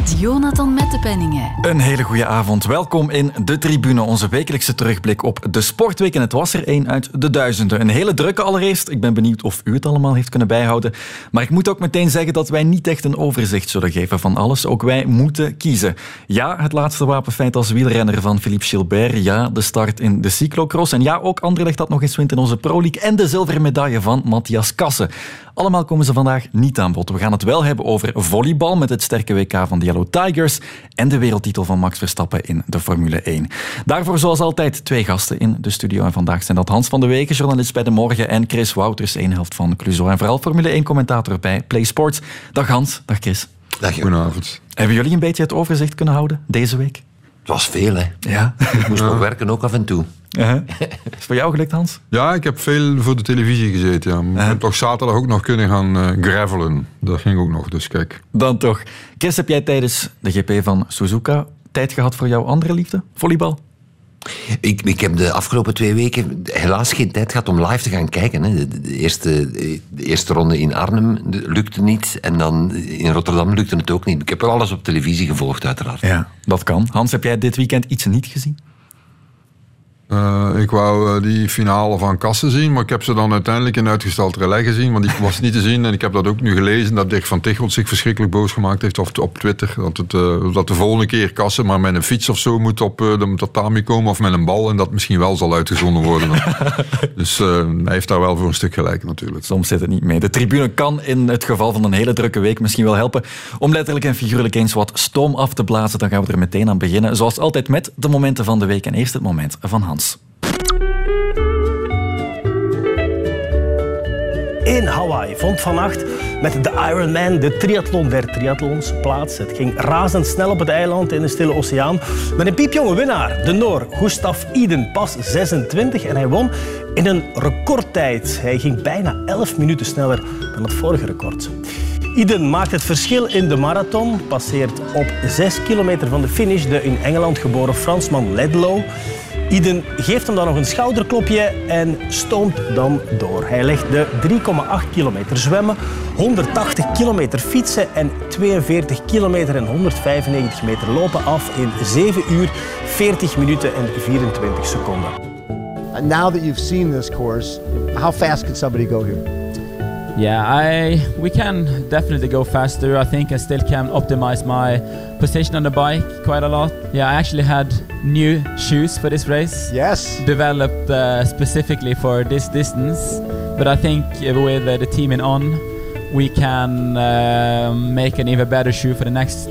Met Jonathan Mettepenningen. Een hele goede avond. Welkom in De Tribune, onze wekelijkse terugblik op de sportweek. En het was er één uit de duizenden. Een hele drukke allereerst. Ik ben benieuwd of u het allemaal heeft kunnen bijhouden. Maar ik moet ook meteen zeggen dat wij niet echt een overzicht zullen geven van alles. Ook wij moeten kiezen. Ja, het laatste wapenfeit als wielrenner van Philippe Gilbert. Ja, de start in de cyclocross. En ja, ook Anderlecht dat nog eens wint in onze Pro League. En de zilveren medaille van Matthias Kassen. Allemaal komen ze vandaag niet aan bod. We gaan het wel hebben over volleybal met het sterke WK van de Yellow Tigers en de wereldtitel van Max Verstappen in de Formule 1. Daarvoor zoals altijd twee gasten in de studio. En vandaag zijn dat Hans van de Weken, journalist bij De Morgen, en Chris Wouters, een helft van Cluzo en vooral Formule 1-commentator bij Play Sports. Dag Hans, dag Chris. Dag Goedenavond. Hebben jullie een beetje het overzicht kunnen houden deze week? Het was veel, hè. Ja. Ik moest nog werken, ook af en toe. Uh Is het voor jou gelukt, Hans? Ja, ik heb veel voor de televisie gezeten. Ja. Heb toch zaterdag ook nog kunnen gaan uh, gravelen. Dat ging ook nog, dus kijk. Dan toch. Chris, heb jij tijdens de GP van Suzuka tijd gehad voor jouw andere liefde? Volleybal? Ik, ik heb de afgelopen twee weken helaas geen tijd gehad om live te gaan kijken. Hè. De, de, eerste, de eerste ronde in Arnhem lukte niet. En dan in Rotterdam lukte het ook niet. Ik heb wel alles op televisie gevolgd, uiteraard. Ja, dat kan. Hans, heb jij dit weekend iets niet gezien? Uh, ik wou uh, die finale van Kassen zien, maar ik heb ze dan uiteindelijk in uitgesteld relais gezien, want die was niet te zien. En ik heb dat ook nu gelezen, dat Dirk van Tichelt zich verschrikkelijk boos gemaakt heeft op, op Twitter. Dat, het, uh, dat de volgende keer Kassen maar met een fiets of zo moet op de tatami komen, of met een bal, en dat misschien wel zal uitgezonden worden. dus hij heeft daar wel voor een stuk gelijk natuurlijk. Soms zit het niet mee. De tribune kan in het geval van een hele drukke week misschien wel helpen om letterlijk en figuurlijk eens wat stoom af te blazen. Dan gaan we er meteen aan beginnen. Zoals altijd met de momenten van de week. En eerst het moment van Hans. In Hawaii vond vannacht met de Ironman de triathlon der triathlons plaats. Het ging razendsnel op het eiland in de Stille Oceaan. Met een piepjonge winnaar, de Noor Gustav Iden, pas 26. En hij won in een recordtijd. Hij ging bijna 11 minuten sneller dan het vorige record. Iden maakt het verschil in de marathon, passeert op 6 kilometer van de finish de in Engeland geboren Fransman Ledlow. Iden geeft hem dan nog een schouderklopje en stoomt dan door. Hij legt de 3,8 kilometer zwemmen, 180 kilometer fietsen en 42 kilometer en 195 meter lopen af in 7 uur, 40 minuten en 24 seconden. And now that you've seen this course, how fast can somebody go here? Yeah, I we can definitely go faster. I think I still can optimize my position on the bike quite a lot. Yeah, I actually had new shoes for this race. Yes. Developed uh, specifically for this distance. But I think with uh, the team in on, we can uh, make an even better shoe for the next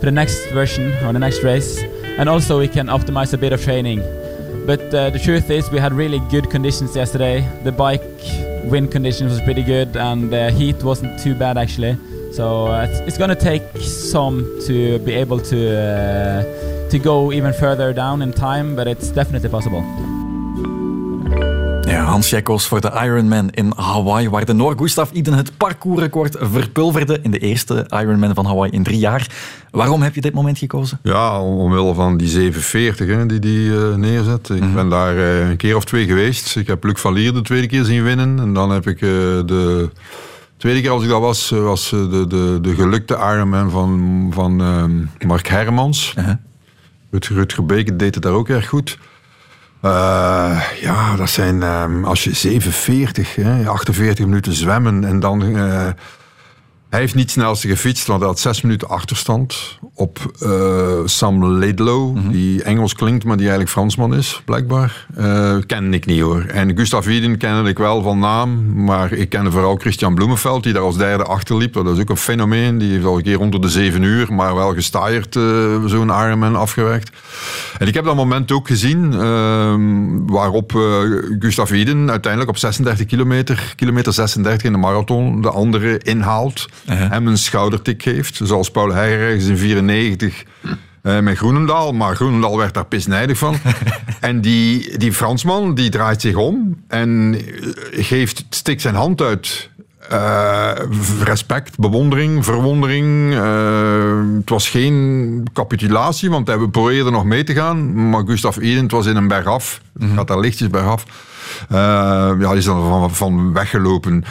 for the next version or the next race. And also we can optimize a bit of training. But uh, the truth is, we had really good conditions yesterday. The bike wind conditions was pretty good, and the heat wasn't too bad actually. So uh, it's, it's going to take some to be able to uh, to go even further down in time, but it's definitely possible. Ja, Hans Jekkos voor de Ironman in Hawaii, waar de Noor Gustav Iden het parcoursrecord verpulverde in de eerste Ironman van Hawaii in drie jaar. Waarom heb je dit moment gekozen? Ja, omwille van die 740 hè, die die uh, neerzet. Ik mm-hmm. ben daar uh, een keer of twee geweest. Ik heb Luc van Lier de tweede keer zien winnen. En dan heb ik uh, de tweede keer als ik dat was, was de, de, de gelukte Ironman van, van Mark Hermans. -huh. Rutger, Beke deed het daar ook erg goed. Uh, ja, dat zijn, um, als je 47, hè, 48 minuten zwemmen en dan... Uh, hij heeft niet snelste gefietst, want hij had zes minuten achterstand op uh, Sam Laidlow, mm-hmm. die Engels klinkt, maar die eigenlijk Fransman is, blijkbaar. Uh, ken ik niet hoor. En Gustav Iden kende ik wel van naam, maar ik kende vooral Christian Bloemenveld, die daar als derde achterliep. Dat is ook een fenomeen. Die heeft al een keer onder de zeven uur, maar wel gestaaierd uh, zo'n Ironman afgewerkt. En ik heb dat moment ook gezien, waarop Gustav Iden uiteindelijk op 36 kilometer, kilometer 36 in de marathon, de andere inhaalt. Uh-huh. Hem een schoudertik geeft. Zoals Paul Heijer in 94 uh, met Groenendaal. Maar Groenendaal werd daar pisnijdig van. en die, die Fransman die draait zich om en geeft, stikt zijn hand uit. Uh, respect, bewondering, verwondering. Uh, het was geen capitulatie, want hij probeerde nog mee te gaan. Maar Gustav Eden, het was in een bergaf. Het gaat daar lichtjes bergaf. Eh, ja, die is dan van, van weggelopen.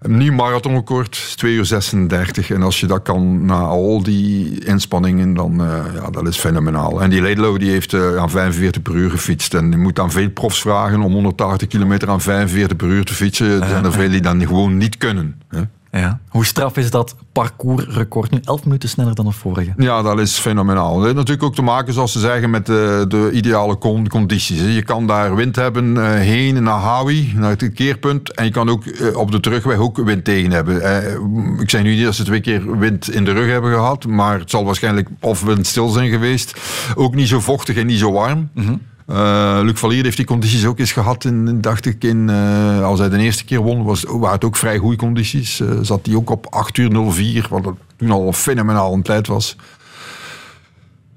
Een nieuw marathonrecord, 2 uur 36. En als je dat kan na al die inspanningen, dan uh, ja, dat is fenomenaal. En die Ledlow die heeft uh, aan 45 per uur gefietst. En je moet aan veel profs vragen om 180 kilometer aan 45 per uur te fietsen. Er zijn er veel die dat gewoon niet kunnen. Hè? Ja. Hoe straf is dat parcoursrecord nu? 11 minuten sneller dan de vorige. Ja, dat is fenomenaal. Dat heeft natuurlijk ook te maken, zoals ze zeggen, met de, de ideale con condities. Je kan daar wind hebben uh, heen naar Hawi, naar het keerpunt. En je kan ook uh, op de terugweg ook wind tegen hebben. Ik zeg nu niet dat ze twee keer wind in de rug hebben gehad, maar het zal waarschijnlijk of windstil zijn geweest. Ook niet zo vochtig en niet zo warm. Mm -hmm. Uh, Luc Valier heeft die condities ook eens gehad, in, dacht ik, in, uh, als hij de eerste keer won, was, waren het ook vrij goede condities. Uh, zat hij ook op 8 uur 04, wat toen al fenomenaal een tijd was.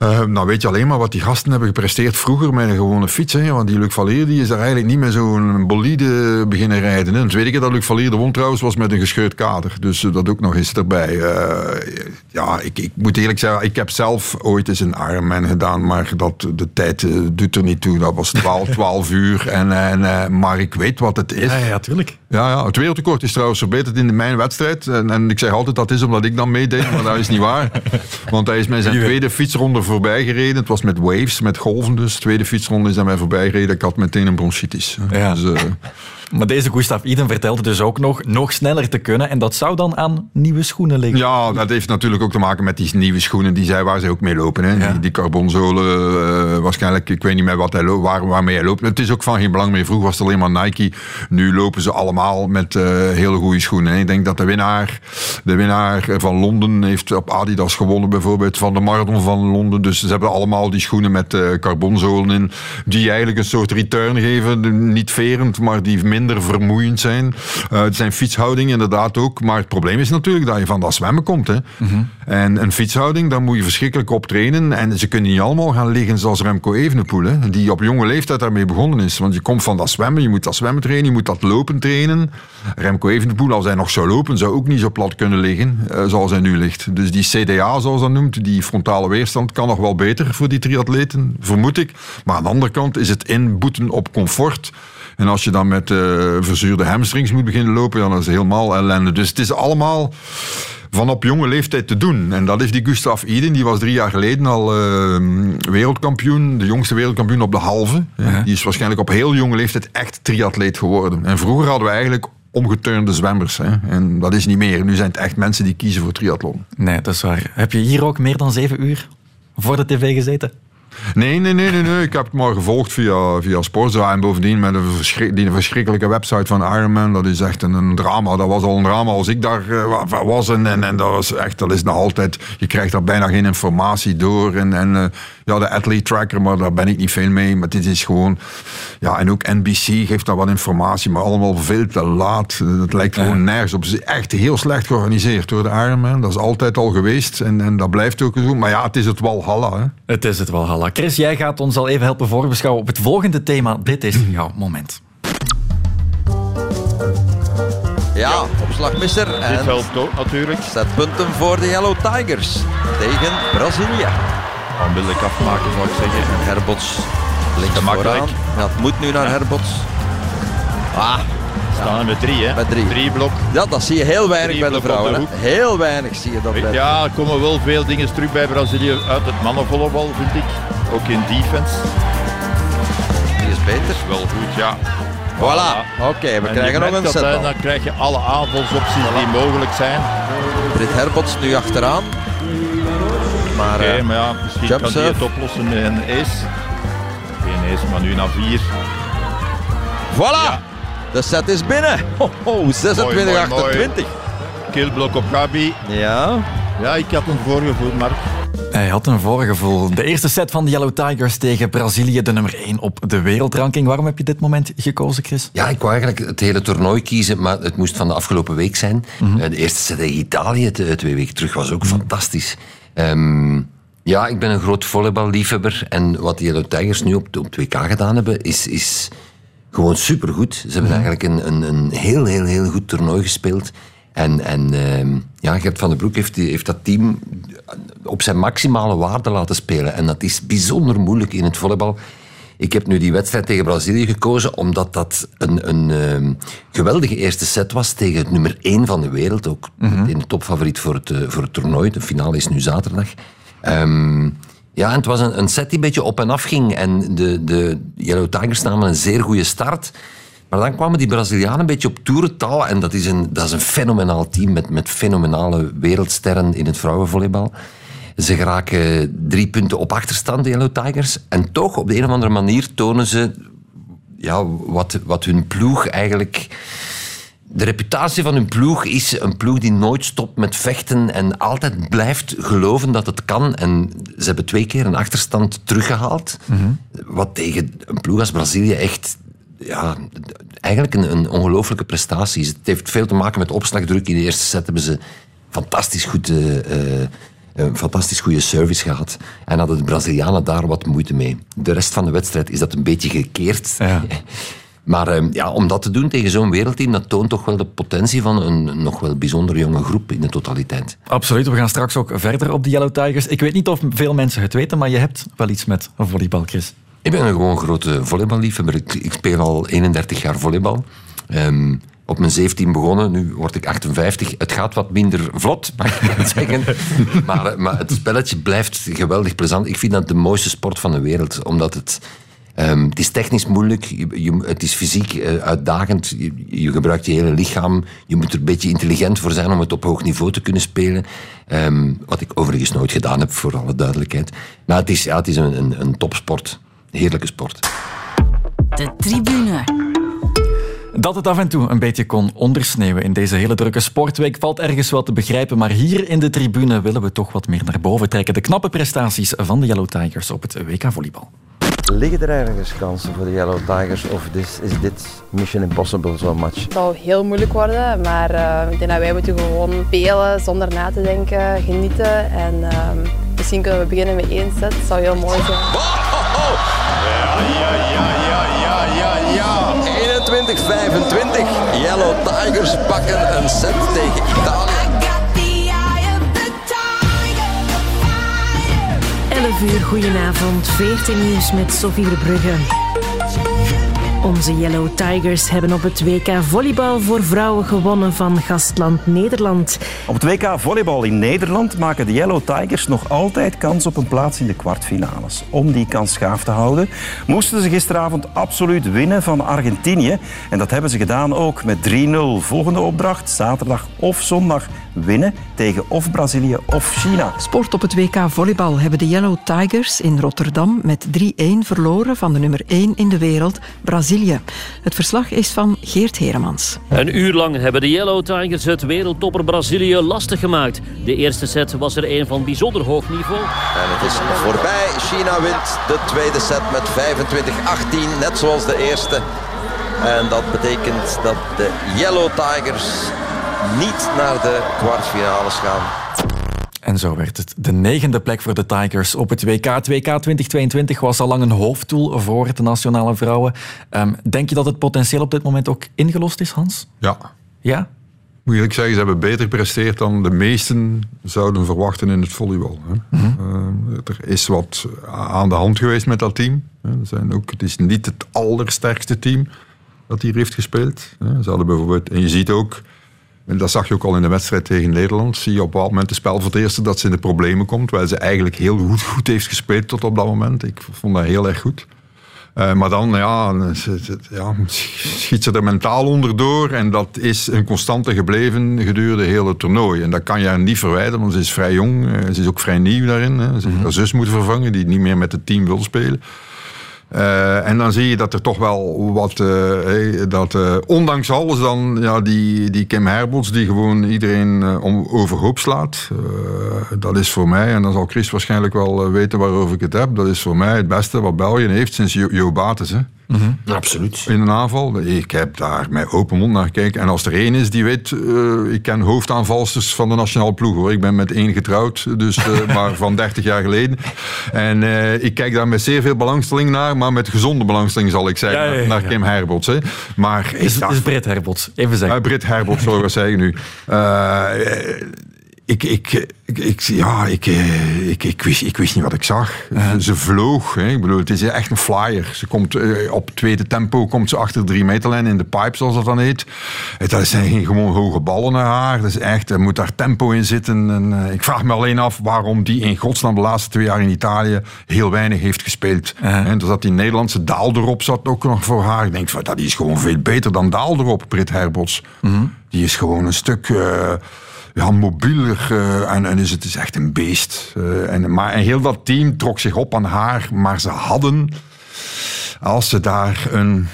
Uh, nou weet je alleen maar wat die gasten hebben gepresteerd vroeger met een gewone fiets. Hè? Want die Luc Valier die is daar eigenlijk niet met zo'n bolide beginnen rijden. Hè? De tweede keer dat Luc Valier de won trouwens was met een gescheurd kader. Dus dat ook nog eens erbij. Uh, ja, ik, ik, moet eerlijk zeggen, ik heb zelf ooit eens een Ironman gedaan. Maar dat, de tijd doet er niet toe. Dat was 12, 12 uur. En, en, maar ik weet wat het is. Ja, ja, tuurlijk. Ja, ja, het wereldrecord is trouwens verbeterd in mijn wedstrijd. En, en ik zeg altijd dat is omdat ik dan meedeed. Maar dat is niet waar. Want hij is met zijn tweede fietsronde voorbij gereden. Het was met waves, met golven dus. De tweede fietsronde is aan mij voorbij gereden. Ik had meteen een bronchitis. Ja. Dus, uh, maar deze Gustav Iden vertelde dus ook nog nog sneller te kunnen. En dat zou dan aan nieuwe schoenen liggen. Ja, dat heeft natuurlijk ook te maken met die nieuwe schoenen die zij, waar ze ook mee lopen. Hè. Ja. Die, die carbonzolen, uh, waarschijnlijk, ik weet niet meer wat hij lo- waar, waarmee hij loopt. Het is ook van geen belang meer. Vroeger was het alleen maar Nike. Nu lopen ze allemaal met uh, hele goede schoenen. Hè. Ik denk dat de winnaar, de winnaar van Londen heeft op Adidas gewonnen bijvoorbeeld van de marathon van Londen. Dus ze hebben allemaal die schoenen met uh, carbonzolen in. Die eigenlijk een soort return geven. Niet verend, maar die minder vermoeiend zijn. Uh, het zijn fietshoudingen inderdaad ook. Maar het probleem is natuurlijk dat je van dat zwemmen komt. Hè. Mhm. En een fietshouding, daar moet je verschrikkelijk op trainen. En ze kunnen niet allemaal gaan liggen zoals Remco Evenepoel. Hè, die op jonge leeftijd daarmee begonnen is. Want je komt van dat zwemmen, je moet dat zwemmen trainen, je moet dat lopen trainen. Remco Evenepoel, als hij nog zou lopen, zou ook niet zo plat kunnen liggen uh, zoals hij nu ligt. Dus die CDA, zoals dat noemt, die frontale weerstand, kan nog wel beter voor die triatleten, vermoed ik. Maar aan de andere kant is het inboeten op comfort. En als je dan met uh, verzuurde hamstrings moet beginnen lopen, dan is het helemaal ellende. Dus het is allemaal van op jonge leeftijd te doen. En dat is die Gustav Iden, die was drie jaar geleden al uh, wereldkampioen, de jongste wereldkampioen op de halve. Ja. Die is waarschijnlijk op heel jonge leeftijd echt triatleet geworden. En vroeger hadden we eigenlijk omgeturnde zwemmers. Hè? En dat is niet meer. Nu zijn het echt mensen die kiezen voor triathlon. Nee, dat is waar. Heb je hier ook meer dan zeven uur voor de tv gezeten? Nee, nee, nee, nee, nee. Ik heb het maar gevolgd via, via Sportza. En bovendien met een verschrik, die verschrikkelijke website van Ironman. Dat is echt een, een, drama. Dat was al een drama als ik daar uh, was. En, en, en, dat was echt, dat is nog altijd... Je krijgt daar bijna geen informatie door. En, en uh, ja, de athlete tracker, maar daar ben ik niet veel mee. Maar dit is gewoon... Ja, en ook NBC geeft daar wat informatie, maar allemaal veel te laat. Dat lijkt gewoon nergens op. Het is echt heel slecht georganiseerd door de Ironman. Dat is altijd al geweest. En, en dat blijft ook zo. Maar ja, het is het Walhalla. Hè? Het is het Walhalla. Chris, jij gaat ons al even helpen voorbeschouwen op het volgende thema. Dit is jouw moment. Ja, opslagmisser. En dit helpt ook natuurlijk. Zet punten voor de Yellow Tigers tegen Brazilië. Onmiddellijk afmaken zou ik zeggen. En Herbots links vooraan. Ja, het moet nu naar Herbots. Ah, staan er met drie, hè? Met drie. Drie blok. Ja, dat zie je heel weinig drie bij de vrouwen. De heel weinig zie je dat bij Ja, er komen wel veel dingen terug bij Brazilië uit het mannenvolleybal, vind ik. Ook in defense. Die is beter. Dat is wel goed, ja. Voilà. Oké, okay, we en krijgen nog een set. Dan krijg je alle aanvalsopties voilà. die mogelijk zijn. Brit Herbots nu achteraan. Maar, okay, uh, maar ja, misschien kan hij het oplossen met een ace. Geen ace, maar nu naar vier. Voilà! Ja. De set is binnen. Ho, ho 26, 28. Killblok op Gabi. Ja. Ja, ik had een voorgevoel, Mark. Hij had een voorgevoel. De eerste set van de Yellow Tigers tegen Brazilië, de nummer 1 op de wereldranking. Waarom heb je dit moment gekozen, Chris? Ja, ik wou eigenlijk het hele toernooi kiezen, maar het moest van de afgelopen week zijn. Mm-hmm. De eerste set tegen Italië twee weken terug was ook fantastisch. Um, ja, ik ben een groot volleyballiefhebber. En wat de Yellow Tigers nu op, op 2K gedaan hebben, is... is gewoon supergoed. Ze hebben mm-hmm. eigenlijk een, een, een heel, heel, heel goed toernooi gespeeld. En, en uh, ja, Gert van den Broek heeft, heeft dat team op zijn maximale waarde laten spelen. En dat is bijzonder moeilijk in het volleybal. Ik heb nu die wedstrijd tegen Brazilië gekozen omdat dat een, een ehm, geweldige eerste set was tegen het nummer 1 van de wereld. Ook in de topfavoriet voor het, eh, voor het toernooi. De finale is nu zaterdag. Ehm, ja, en het was een, een set die een beetje op en af ging. En de, de Yellow Tigers namen een zeer goede start. Maar dan kwamen die Brazilianen een beetje op toerental. En dat is een, dat is een fenomenaal team met, met fenomenale wereldsterren in het vrouwenvolleybal. Ze geraken drie punten op achterstand, de Yellow Tigers. En toch, op de een of andere manier, tonen ze ja, wat, wat hun ploeg eigenlijk... De reputatie van hun ploeg is een ploeg die nooit stopt met vechten en altijd blijft geloven dat het kan. En ze hebben twee keer een achterstand teruggehaald. Wat tegen een ploeg als Brazilië echt ja, eigenlijk een, een ongelooflijke prestatie is. Het heeft veel te maken met opslagdruk. In de eerste set hebben ze fantastisch goed... eh, eh, een fantastisch goede service gehad. En hadden de Brazilianen daar wat moeite mee. De rest van de wedstrijd is dat een beetje gekeerd. Ja. Maar eh, ja, om dat te doen tegen zo'n wereldteam, dat toont toch wel de potentie van een nog wel bijzonder jonge groep in de totaliteit. Absoluut, we gaan straks ook verder op de Yellow Tigers. Ik weet niet of veel mensen het weten, maar je hebt wel iets met volleybal, Chris. Ik ben een gewoon grote volleyballiefhebber. Ik, ik speel al 31 jaar volleybal. Ehm, op mijn 17 begonnen, nu word ik 58. Het gaat wat minder vlot, mag ik wel zeggen. maar, eh, maar het spelletje blijft geweldig plezant. Ik vind dat de mooiste sport van de wereld, omdat het... ehm, het is technisch moeilijk, je, je- het is fysiek eh, uitdagend, je, je gebruikt je hele lichaam, je moet er een beetje intelligent voor zijn om het op hoog niveau te kunnen spelen. Ehm, wat ik overigens nooit gedaan heb, voor alle duidelijkheid. Maar het is, ja, het is een, een, een topsport, heerlijke sport. De tribune. Dat het af en toe een beetje kon ondersneeuwen in deze hele drukke sportweek valt ergens wel te begrijpen, maar hier in de tribune willen we toch wat meer naar boven trekken. De knappe prestaties van de Yellow Tigers op het WK volleybal. Liggen er ergens kansen voor de Yellow Tigers of is, is dit Mission Impossible zo'n match? Het zal heel moeilijk worden, maar eh, ik denk dat wij moeten gewoon spelen zonder na te denken, genieten. En ehm, misschien kunnen we beginnen met één set, dat zou heel mooi zijn. Ja, ja, ja, ja, ja, ja, ja. 21-25. Yellow Tigers pakken een set tegen Italië. 11 uur, goedenavond. 14 nieuws met Sophie Verbrugge. Onze Yellow Tigers hebben op het WK volleybal voor vrouwen gewonnen van gastland Nederland. Op het WK volleybal in Nederland maken de Yellow Tigers nog altijd kans op een plaats in de kwartfinales. Om die kans gaaf te houden, moesten ze gisteravond absoluut winnen van Argentinië. En dat hebben ze gedaan ook met 3-0. Volgende opdracht, zaterdag of zondag winnen tegen of Brazilië of China. Sport op het WK volleybal hebben de Yellow Tigers in Rotterdam met 3-1 verloren van de nummer 1 in de wereld, Brazilië. Het verslag is van Geert Heremans. Een uur lang hebben de Yellow Tigers het wereldtopper Brazilië lastig gemaakt. De eerste set was er een van bijzonder hoog niveau. En het is voorbij. China wint de tweede set met 25-18, net zoals de eerste. En dat betekent dat de Yellow Tigers niet naar de kwartfinales gaan. En zo werd het de negende plek voor de Tigers op het WK. Het WK 2022 was al lang een hoofddoel voor de nationale vrouwen. Ehm, denk je dat het potentieel op dit moment ook ingelost is, Hans? Ja. Ja? Moet eerlijk zeggen, ze hebben beter gepresteerd dan de meesten zouden verwachten in het volleybal. Hè. Mhm. Eh, er is wat aan de hand geweest met dat team. Er zijn ook, het is niet het allersterkste team dat hier heeft gespeeld. Ze hadden bijvoorbeeld, en je ziet ook, en dat zag je ook al in de wedstrijd tegen Nederland, zie je op een bepaald moment de spel voor het eerst dat ze in de problemen komt, waar ze eigenlijk heel goed, goed heeft gespeeld tot op dat moment. Ik vond dat heel erg goed. Eh, maar dan ja, ja, schiet ze er mentaal onderdoor. En dat is een constante gebleven gedurende het hele toernooi. En dat kan je haar niet verwijten, want ze is vrij jong. eh, Ze is ook vrij nieuw daarin. Hè. Ze heeft haar zus moeten vervangen, die niet meer met het team wil spelen. Eh, en dan zie je dat er toch wel wat, eh, dat eh, ondanks alles dan, ja, die, die Kim Herbots die gewoon iedereen om, overhoop slaat. dat is voor mij, en dan zal Chris waarschijnlijk wel weten waarover ik het heb, dat is voor mij het beste wat België heeft sinds Jo, Jo Bates, hè. Absoluut. In een aanval. Ik heb daar met open mond naar gekeken. En als er één is die weet, eh, ik ken hoofdaanvalsters van de nationale ploeg hoor. Ik ben met één getrouwd, dus, eh, maar van 30 jaar geleden. En eh, ik kijk daar met zeer veel belangstelling naar, maar met gezonde belangstelling zal ik zeggen, Ja, ja, ja, naar ja. Kim Herbots. Hè. Maar Is, is Britt Herbots, even zeggen. uh, Britt Herbots, zo wat zeg ik nu. Ik, ik, ik, ja, ik, eh, ik, ik, wist, ik wist niet wat ik zag. Ze, ze vloog. Hè. Ik bedoel, het is echt een flyer. Ze komt eh, op tweede tempo komt ze achter de drie meterlijn in de pipe, zoals dat dan heet. Dat zijn geen gewoon hoge ballen naar haar. Dat is echt, er moet daar tempo in zitten. En, eh, ik vraag me alleen af waarom die in godsnaam de laatste twee jaar in Italië heel weinig heeft gespeeld. En dus dat die Nederlandse Daal erop zat ook nog voor haar. Ik denk, dat is gewoon veel beter dan Daal erop, Brit Herbots. Die is gewoon een stuk... ja, mobieler eh, en, is het is echt een beest. Eh, en, maar, en heel dat team trok zich op aan haar, maar ze hadden, als ze daar een,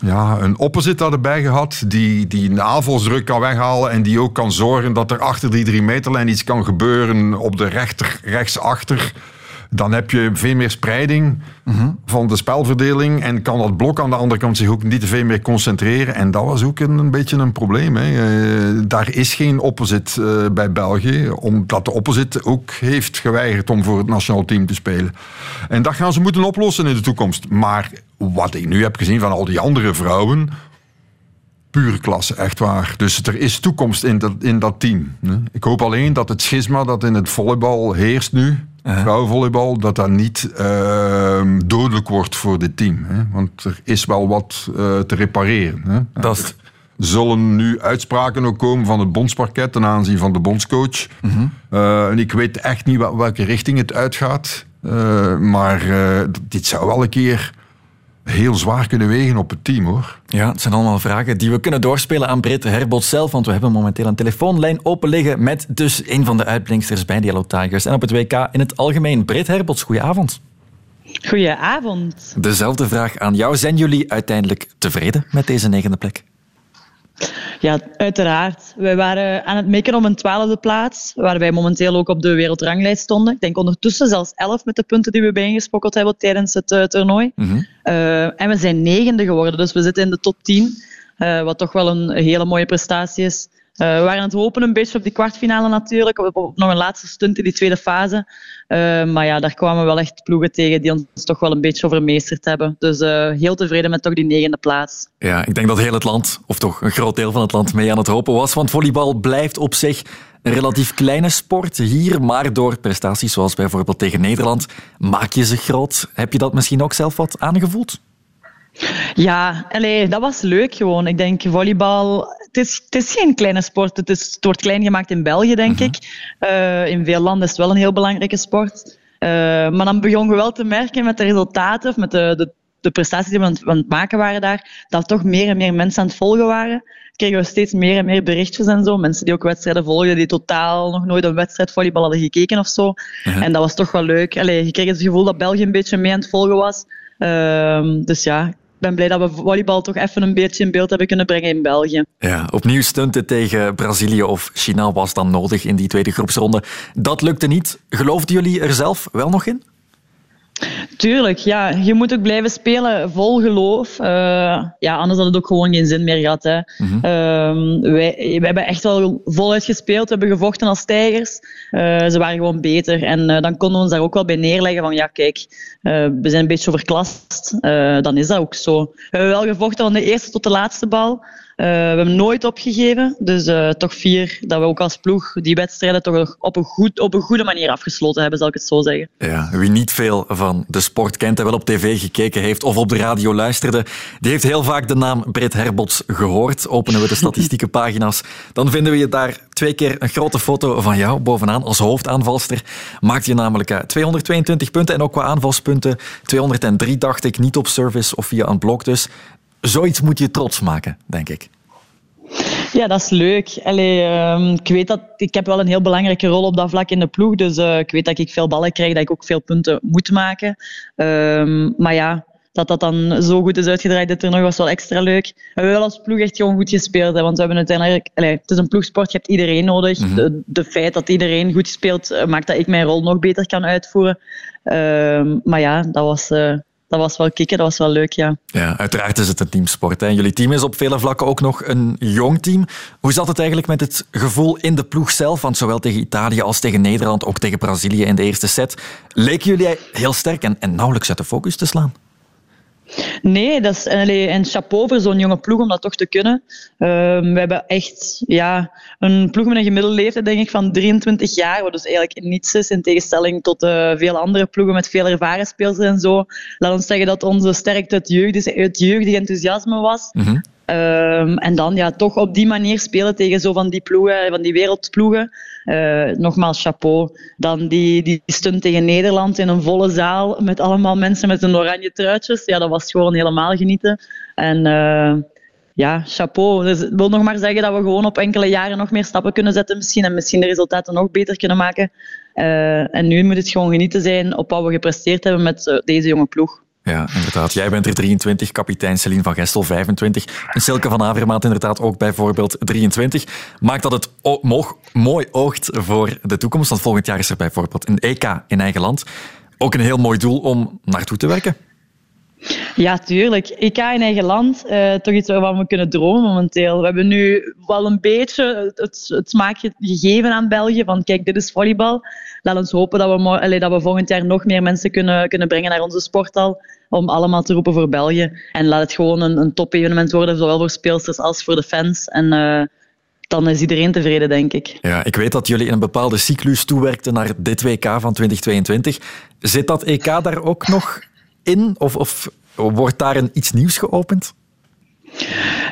ja, een opposite hadden bij gehad, die, die een aanvalsdruk kan weghalen en die ook kan zorgen dat er achter die drie meterlijn iets kan gebeuren op de rechter, rechtsachter, dan heb je veel meer spreiding van de spelverdeling en kan dat blok aan de andere kant zich ook niet te veel meer concentreren. En dat was ook een, een beetje een probleem. Hè. Eh, daar is geen opposite eh, bij België, omdat de opposite ook heeft geweigerd om voor het nationaal team te spelen. En dat gaan ze moeten oplossen in de toekomst. Maar wat ik nu heb gezien van al die andere vrouwen, pure klasse, echt waar. Dus er is toekomst in dat, in dat team. Ik hoop alleen dat het schisma dat in het volleybal heerst nu, vrouwenvolleybal, dat dat niet ehm, dodelijk wordt voor dit team. Hè. Want er is wel wat eh, te repareren. Hè. Dat is- zullen nu uitspraken ook komen van het bondsparket ten aanzien van de bondscoach. Eh, en ik weet echt niet wel- welke richting het uitgaat. Eh, maar dit zou wel een keer heel zwaar kunnen wegen op het team, hoor. Ja, het zijn allemaal vragen die we kunnen doorspelen aan Britt Herbot zelf, want we hebben momenteel een telefoonlijn open liggen met dus een van de uitblinksters bij de Yellow Tigers en op het WK in het algemeen. Britt Herbots, goedenavond. Goedenavond. Dezelfde vraag aan jou. Zijn jullie uiteindelijk tevreden met deze negende plek? Ja, uiteraard. Wij waren aan het mikken om een twaalfde plaats, waar wij momenteel ook op de wereldranglijst stonden. Ik denk ondertussen zelfs elf met de punten die we bijeengesprokkeld hebben tijdens het eh, toernooi. Eh, en we zijn negende geworden, dus we zitten in de top 10, eh, wat toch wel een hele mooie prestatie is. Eh, we waren aan het hopen een beetje op die kwartfinale natuurlijk, op, nog een laatste stunt in die tweede fase. Eh, maar ja, daar kwamen wel echt ploegen tegen die ons toch wel een beetje overmeesterd hebben. Dus eh, heel tevreden met toch die negende plaats. Ja, ik denk dat heel het land, of toch een groot deel van het land, mee aan het hopen was. Want volleybal blijft op zich een relatief kleine sport hier, maar door prestaties zoals bijvoorbeeld tegen Nederland maak je ze groot. Heb je dat misschien ook zelf wat aangevoeld? Ja, allee, dat was leuk gewoon. Ik denk volleybal, het is, het is geen kleine sport. Het, is, het wordt klein gemaakt in België, denk ik. Eh, in veel landen is het wel een heel belangrijke sport. Eh, maar dan begonnen we wel te merken met de resultaten, of met de, de, de prestaties die we aan het, aan het maken waren daar, dat toch meer en meer mensen aan het volgen waren. Kregen we steeds meer en meer berichtjes en zo. Mensen die ook wedstrijden volgden, die totaal nog nooit een wedstrijd volleybal hadden gekeken of zo. En dat was toch wel leuk. Allee, je kreeg het gevoel dat België een beetje mee aan het volgen was. Ehm, dus ja, ben blij dat we volleybal toch even een beetje in beeld hebben kunnen brengen in België. Ja, opnieuw stunten tegen Brazilië of China was dan nodig in die tweede groepsronde. Dat lukte niet. Geloofden jullie er zelf wel nog in? Tuurlijk, ja. Je moet ook blijven spelen vol geloof. Eh, ja, anders had het ook gewoon geen zin meer gehad. Hè. Ehm, wij, wij hebben echt wel voluit gespeeld. We hebben gevochten als tijgers. Eh, ze waren gewoon beter. En eh, dan konden we ons daar ook wel bij neerleggen van ja, kijk, we zijn een beetje overklast. Dan is dat ook zo. We hebben wel gevochten van de eerste tot de laatste bal. Eh, we hebben nooit opgegeven. Dus eh, toch vier dat we ook als ploeg die wedstrijden toch op een, goed, op een goede manier afgesloten hebben, zal ik het zo zeggen. Ja, wie niet veel van de sport kent en wel op tv gekeken heeft of op de radio luisterde, die heeft heel vaak de naam Britt Herbots gehoord. Openen we de statistieke pagina's, dan vinden we je daar twee keer een grote foto van jou bovenaan als hoofdaanvalster. Maakt je namelijk eh, 222 punten en ook qua aanvalspunten 203 dacht ik, niet op service of via een blok dus. Zoiets moet je trots maken, denk ik. Ja, dat is leuk. Allee, ehm, ik weet dat ik heb wel een heel belangrijke rol op dat vlak in de ploeg. Dus eh, ik weet dat ik veel ballen krijg, dat ik ook veel punten moet maken. Ehm, maar ja, dat dat dan zo goed is uitgedraaid, dit toernooi was wel extra leuk. We hebben wel als ploeg echt gewoon goed gespeeld. Hè, want we hebben uiteindelijk... Allee, het is een ploegsport, je hebt iedereen nodig. de, de feit dat iedereen goed speelt, eh, maakt dat ik mijn rol nog beter kan uitvoeren. Ehm, maar ja, dat was, eh, dat was wel kicken, dat was wel leuk, ja. Ja, uiteraard is het een teamsport. Hè. Jullie team is op vele vlakken ook nog een jong team. Hoe zat het eigenlijk met het gevoel in de ploeg zelf? Want zowel tegen Italië als tegen Nederland, ook tegen Brazilië in de eerste set, leken jullie heel sterk en, en nauwelijks uit de focus te slaan? Nee, dat is allee, en chapeau voor zo'n jonge ploeg om dat toch te kunnen. Ehm, we hebben echt ja, een ploeg met een gemiddelde leeftijd denk ik, van 23 jaar, wat dus eigenlijk niets is in tegenstelling tot uh, veel andere ploegen met veel ervaren spelers en zo. Laat ons zeggen dat onze sterkte het, jeugd, het jeugdig enthousiasme was. Ehm, en dan ja, toch op die manier spelen tegen zo van die ploegen, van die wereldploegen. Uh, nogmaals, chapeau. Dan die, die stunt tegen Nederland in een volle zaal met allemaal mensen met een oranje truitjes. Ja, dat was gewoon helemaal genieten. En uh, ja, chapeau. Dus ik wil nog maar zeggen dat we gewoon op enkele jaren nog meer stappen kunnen zetten misschien. En misschien de resultaten nog beter kunnen maken. Uh, en nu moet het gewoon genieten zijn op wat we gepresteerd hebben met deze jonge ploeg. Ja, inderdaad. Jij bent er 23, kapitein Celine van Gestel 25. En Silke van Avermaat inderdaad ook bijvoorbeeld 23. Maakt dat het mooi oogt voor de toekomst? Want volgend jaar is er bijvoorbeeld een EK in eigen land. Ook een heel mooi doel om naartoe te werken. Ja, tuurlijk. EK in eigen land, uh, toch iets waarvan we kunnen dromen momenteel. We hebben nu wel een beetje het, het smaakje gegeven aan België van kijk, dit is volleybal. Laat ons hopen dat we, allee, dat we volgend jaar nog meer mensen kunnen, kunnen brengen naar onze sporthal om allemaal te roepen voor België. En laat het gewoon een, een top-evenement worden, zowel voor speelsters als voor de fans. En uh, dan is iedereen tevreden, denk ik. Ja, ik weet dat jullie in een bepaalde cyclus toewerkten naar dit WK van 2022. Zit dat EK daar ook nog in? Of, of wordt daar een, iets nieuws geopend?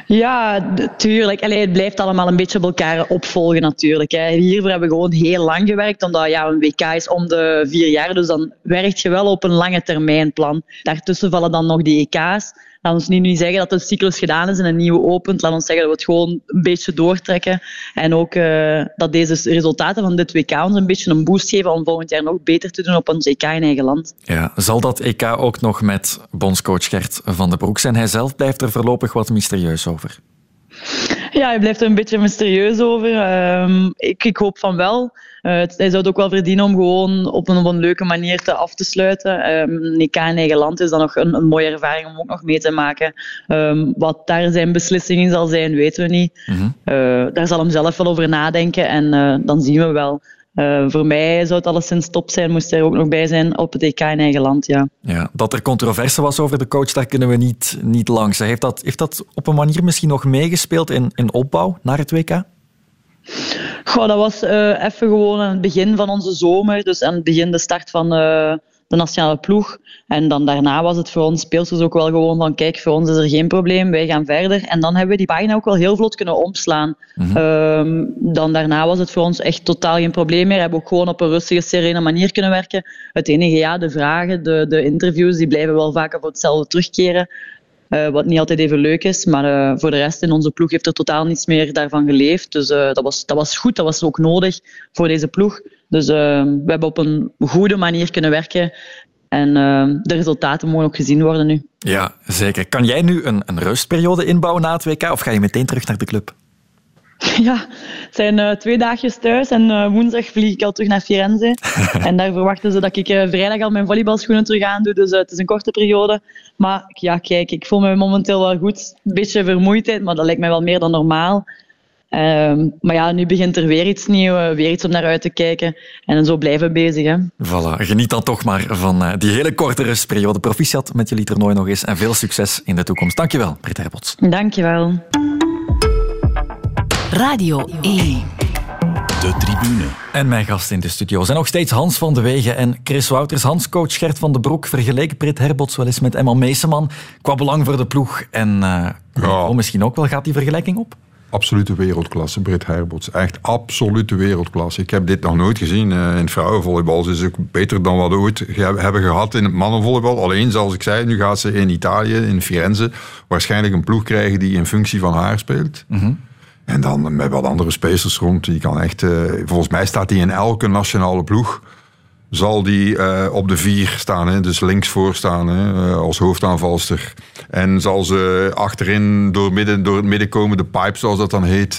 Ja, tuurlijk. Allee, het blijft allemaal een beetje op elkaar opvolgen natuurlijk. Hè. Hiervoor hebben we gewoon heel lang gewerkt, omdat ja, een WK is om de vier jaar. Dus dan werk je wel op een lange termijn plan. Daartussen vallen dan nog die EK's. Laat ons nu niet zeggen dat de cyclus gedaan is en een nieuwe opent. Laat ons zeggen dat we het gewoon een beetje doortrekken. En ook uh, dat deze resultaten van dit WK ons een beetje een boost geven om volgend jaar nog beter te doen op ons EK in eigen land. Ja, zal dat EK ook nog met bondscoach Gert van den Broek zijn? Hij zelf blijft er voorlopig wat mysterieus over. Ja, hij blijft er een beetje mysterieus over. Um, ik, ik, hoop van wel. Uh, hij zou het ook wel verdienen om gewoon op een, op een leuke manier te af te sluiten. Um, in eigen land is dan nog een, een, mooie ervaring om ook nog mee te maken. Um, wat daar zijn beslissing in zal zijn, weten we niet. Mm -hmm. uh, daar zal hem zelf wel over nadenken en uh, dan zien we wel. Uh, voor mij zou het alleszins top zijn, moest hij er ook nog bij zijn op het EK in eigen land. Ja. Ja, dat er controverse was over de coach, daar kunnen we niet, niet langs. Heeft dat, heeft dat op een manier misschien nog meegespeeld in, in opbouw naar het WK? Goh, dat was uh, even gewoon aan het begin van onze zomer. Dus aan het begin de start van uh, de nationale ploeg. En dan daarna was het voor ons speelsters ook wel gewoon van kijk, voor ons is er geen probleem, wij gaan verder. En dan hebben we die pagina ook wel heel vlot kunnen omslaan. Mm -hmm. um, dan daarna was het voor ons echt totaal geen probleem meer. We hebben ook gewoon op een rustige, serene manier kunnen werken. Het enige, ja, de vragen, de, de interviews, die blijven wel vaker voor hetzelfde terugkeren. Uh, wat niet altijd even leuk is, maar uh, voor de rest in onze ploeg heeft er totaal niets meer daarvan geleefd. Dus uh, dat, was, dat was goed, dat was ook nodig voor deze ploeg. Dus we hebben op een goede manier kunnen werken en de resultaten mogen ook gezien worden nu. Ja, zeker. Kan jij nu een, een rustperiode inbouwen na het WK of ga je meteen terug naar de club? Ja, het zijn uh, twee dagjes thuis en uh, woensdag vlieg ik al terug naar Firenze. en daar verwachten ze dat ik uh, vrijdag al mijn volleybalschoenen terug aan doe. Dus het is een korte periode. Maar ja, kijk, ik voel me momenteel wel goed. Een beetje vermoeidheid, maar dat lijkt mij wel meer dan normaal. Um, maar ja, nu begint er weer iets nieuws, weer iets om naar uit te kijken. En zo blijven we bezig. Hè. Voilà, geniet dan toch maar van die hele korte rustperiode. Proficiat met jullie toernooi nog eens en veel succes in de toekomst. Dankjewel, Britt Herbots. Dankjewel. Radio 1. De tribune. En mijn gast in de studio zijn nog steeds Hans van de Wegen en Chris Wouters. Hans, coach Gert van den Broek vergeleken Britt Herbots wel eens met Emma Meeseman qua belang voor de ploeg. En uh, ja. oh, misschien ook wel, gaat die vergelijking op? Absolute wereldklasse, Britt Herbots. Echt absolute wereldklasse. Ik heb dit nog nooit gezien. Uh, in vrouwenvolleybal ze is ook beter dan wat we ooit hebben gehad in het mannenvolleybal. Alleen, zoals ik zei, nu gaat ze in Italië, in Firenze, waarschijnlijk een ploeg krijgen die in functie van haar speelt. Mm -hmm. En dan met wat andere spacers rond. Die kan echt, uh, volgens mij staat hij in elke nationale ploeg. Zal die uh, op de vier staan, hè? dus links voor staan hè? Uh, als hoofdaanvalster. En zal ze achterin door, midden, door het midden komen, de pipe zoals dat dan heet.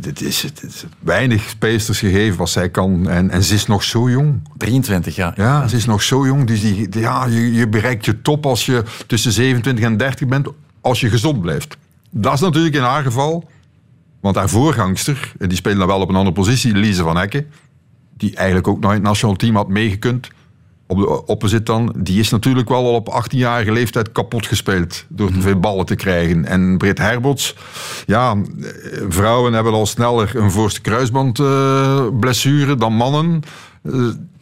dit is, dit is weinig spacers gegeven wat zij kan. En, en ze is nog zo jong. 23 jaar. Ja, ze is nog zo jong. Dus die, ja, je, je bereikt je top als je tussen 27 en 30 bent, als je gezond blijft. Dat is natuurlijk in haar geval want haar voorgangster, en die speelde dan wel op een andere positie, Lise van Hekken, die eigenlijk ook nooit het nationaal team had meegekund. op de opposite dan, die is natuurlijk wel al op 18-jarige leeftijd kapot gespeeld door te veel ballen te krijgen. En Britt Herbots, ja, vrouwen hebben al sneller een voorste kruisbandblessure dan mannen. Eh,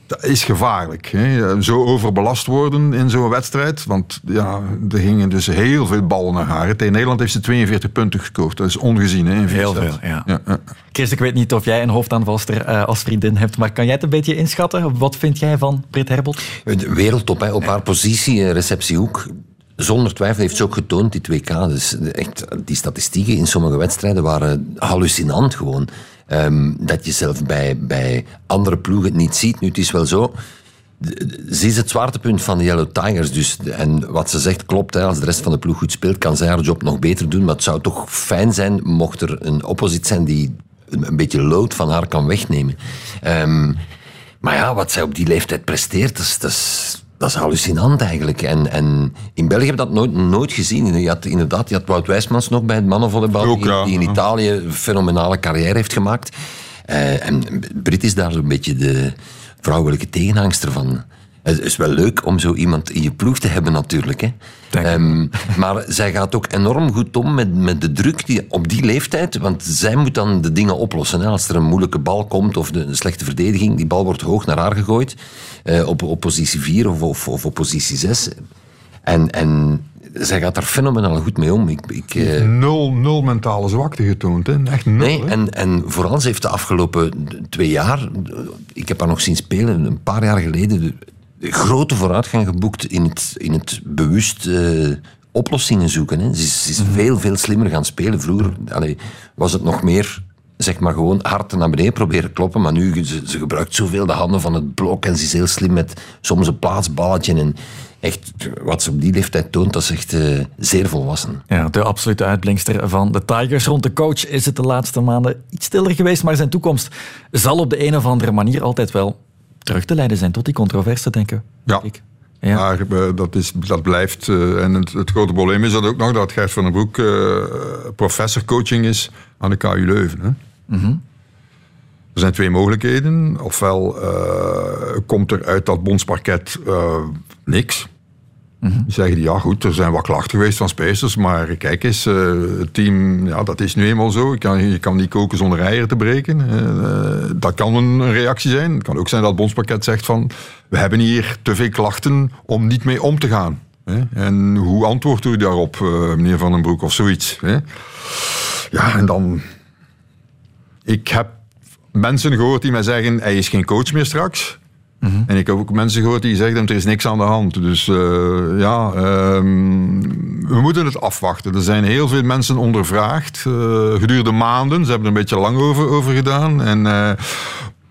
dat is gevaarlijk. Hè? Zo overbelast worden in zo'n wedstrijd. Want ja, er gingen dus heel veel ballen naar haar. Tegen Nederland heeft ze 42 punten gescoord. Dat is ongezien. Hè, in Heel veel, ja. Ja, ja. Chris, ik weet niet of jij een hoofdaanvalster eh, als vriendin hebt, maar kan jij het een beetje inschatten? Wat vind jij van Britt Herbot? De Wereldtop, hè, op haar positie, eh, receptiehoek. Zonder twijfel heeft ze ook getoond, die 2K. Dus echt, die statistieken in sommige wedstrijden waren hallucinant gewoon. Ehm, dat je zelf bij, bij andere ploegen niet ziet. Nu, het is wel zo. Ze is het zwaartepunt van de Yellow Tigers. Dus, en wat ze zegt klopt. Als de rest van de ploeg goed speelt, kan zij haar job nog beter doen. Maar het zou toch fijn zijn mocht er een opposit zijn die een, beetje lood van haar kan wegnemen. Ehm, maar ja, wat zij op die leeftijd presteert, dat dat is, dat is hallucinant eigenlijk. En, en in België heb ik dat nooit, nooit gezien. Je had inderdaad, je had Wout Wijsmans nog bij het mannenvolleybal, Ook, die, ja. die in Italië een fenomenale carrière heeft gemaakt. Eh, en Brit is daar zo'n beetje de vrouwelijke tegenhangster van. Het is wel leuk om zo iemand in je ploeg te hebben natuurlijk. Hè. Ehm, maar zij gaat ook enorm goed om met, met de druk die, op die leeftijd. Want zij moet dan de dingen oplossen. Hè. Als er een moeilijke bal komt of de, een slechte verdediging, die bal wordt hoog naar haar gegooid. eh, op, op positie 4 of, of, of op positie 6. En, en zij gaat daar fenomenaal goed mee om. Ik, ik, eh, Nul, nul mentale zwakte getoond. Hè? Echt nul. Nee, hè. en, en vooral, ze heeft de afgelopen twee jaar, ik heb haar nog zien spelen, een paar jaar geleden, de, de grote vooruitgang geboekt in het, in het bewust eh, oplossingen zoeken. Hè. Ze is, ze is veel, veel slimmer gaan spelen. Vroeger allee, was het nog meer, zeg maar gewoon hard naar beneden proberen kloppen, maar nu, ze, ze gebruikt zoveel de handen van het blok en ze is heel slim met soms een plaatsballetje en echt, wat ze op die leeftijd toont, dat is echt eh, zeer volwassen. Ja, de absolute uitblinkster van de Tigers. Rond de coach is het de laatste maanden iets stiller geweest, maar zijn toekomst zal op de een of andere manier altijd wel terug te leiden zijn tot die controverse, denken. Ja. Maar eh, dat, is, dat blijft. eh, en het, het grote probleem is dat ook nog dat Gert van den Broek eh, professor coaching is aan de KU Leuven. Hè. Mhm. Er zijn twee mogelijkheden. Ofwel komt er uit dat bondsparket eh, niks. Die zeggen, ja goed, er zijn wat klachten geweest van spacers, maar kijk eens, eh, het team, ja, dat is nu eenmaal zo. Je kan, je kan niet koken zonder eieren te breken. Eh, dat kan een, reactie zijn. Het kan ook zijn dat het bondspakket zegt van, we hebben hier te veel klachten om niet mee om te gaan. Hè? En hoe antwoordt u daarop, eh, meneer Van den Broek, of zoiets? Hè? Ja, en dan... Ik heb mensen gehoord die mij zeggen, hij is geen coach meer straks. En ik heb ook mensen gehoord die zeggen, er is niks aan de hand. Dus eh, ja, ehm, we moeten het afwachten. Er zijn heel veel mensen ondervraagd, eh, gedurende maanden. Ze hebben er een beetje lang over, gedaan. En, eh,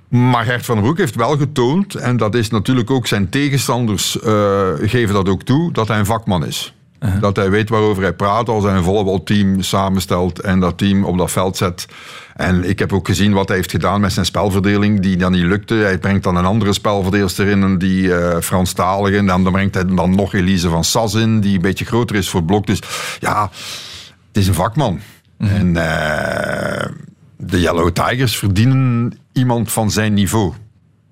maar Gert van den Broek heeft wel getoond, en dat is natuurlijk ook zijn tegenstanders geven dat ook toe, dat hij een vakman is. Dat hij weet waarover hij praat als hij een volleybalteam samenstelt en dat team op dat veld zet. En ik heb ook gezien wat hij heeft gedaan met zijn spelverdeling, die dan niet lukte. Hij brengt dan een andere spelverdeelster in, die eh Franstalige. En dan, brengt hij dan nog Elise van Sas in, die een beetje groter is voor het blok. Dus ja, het is een vakman. En eh, de Yellow Tigers verdienen iemand van zijn niveau.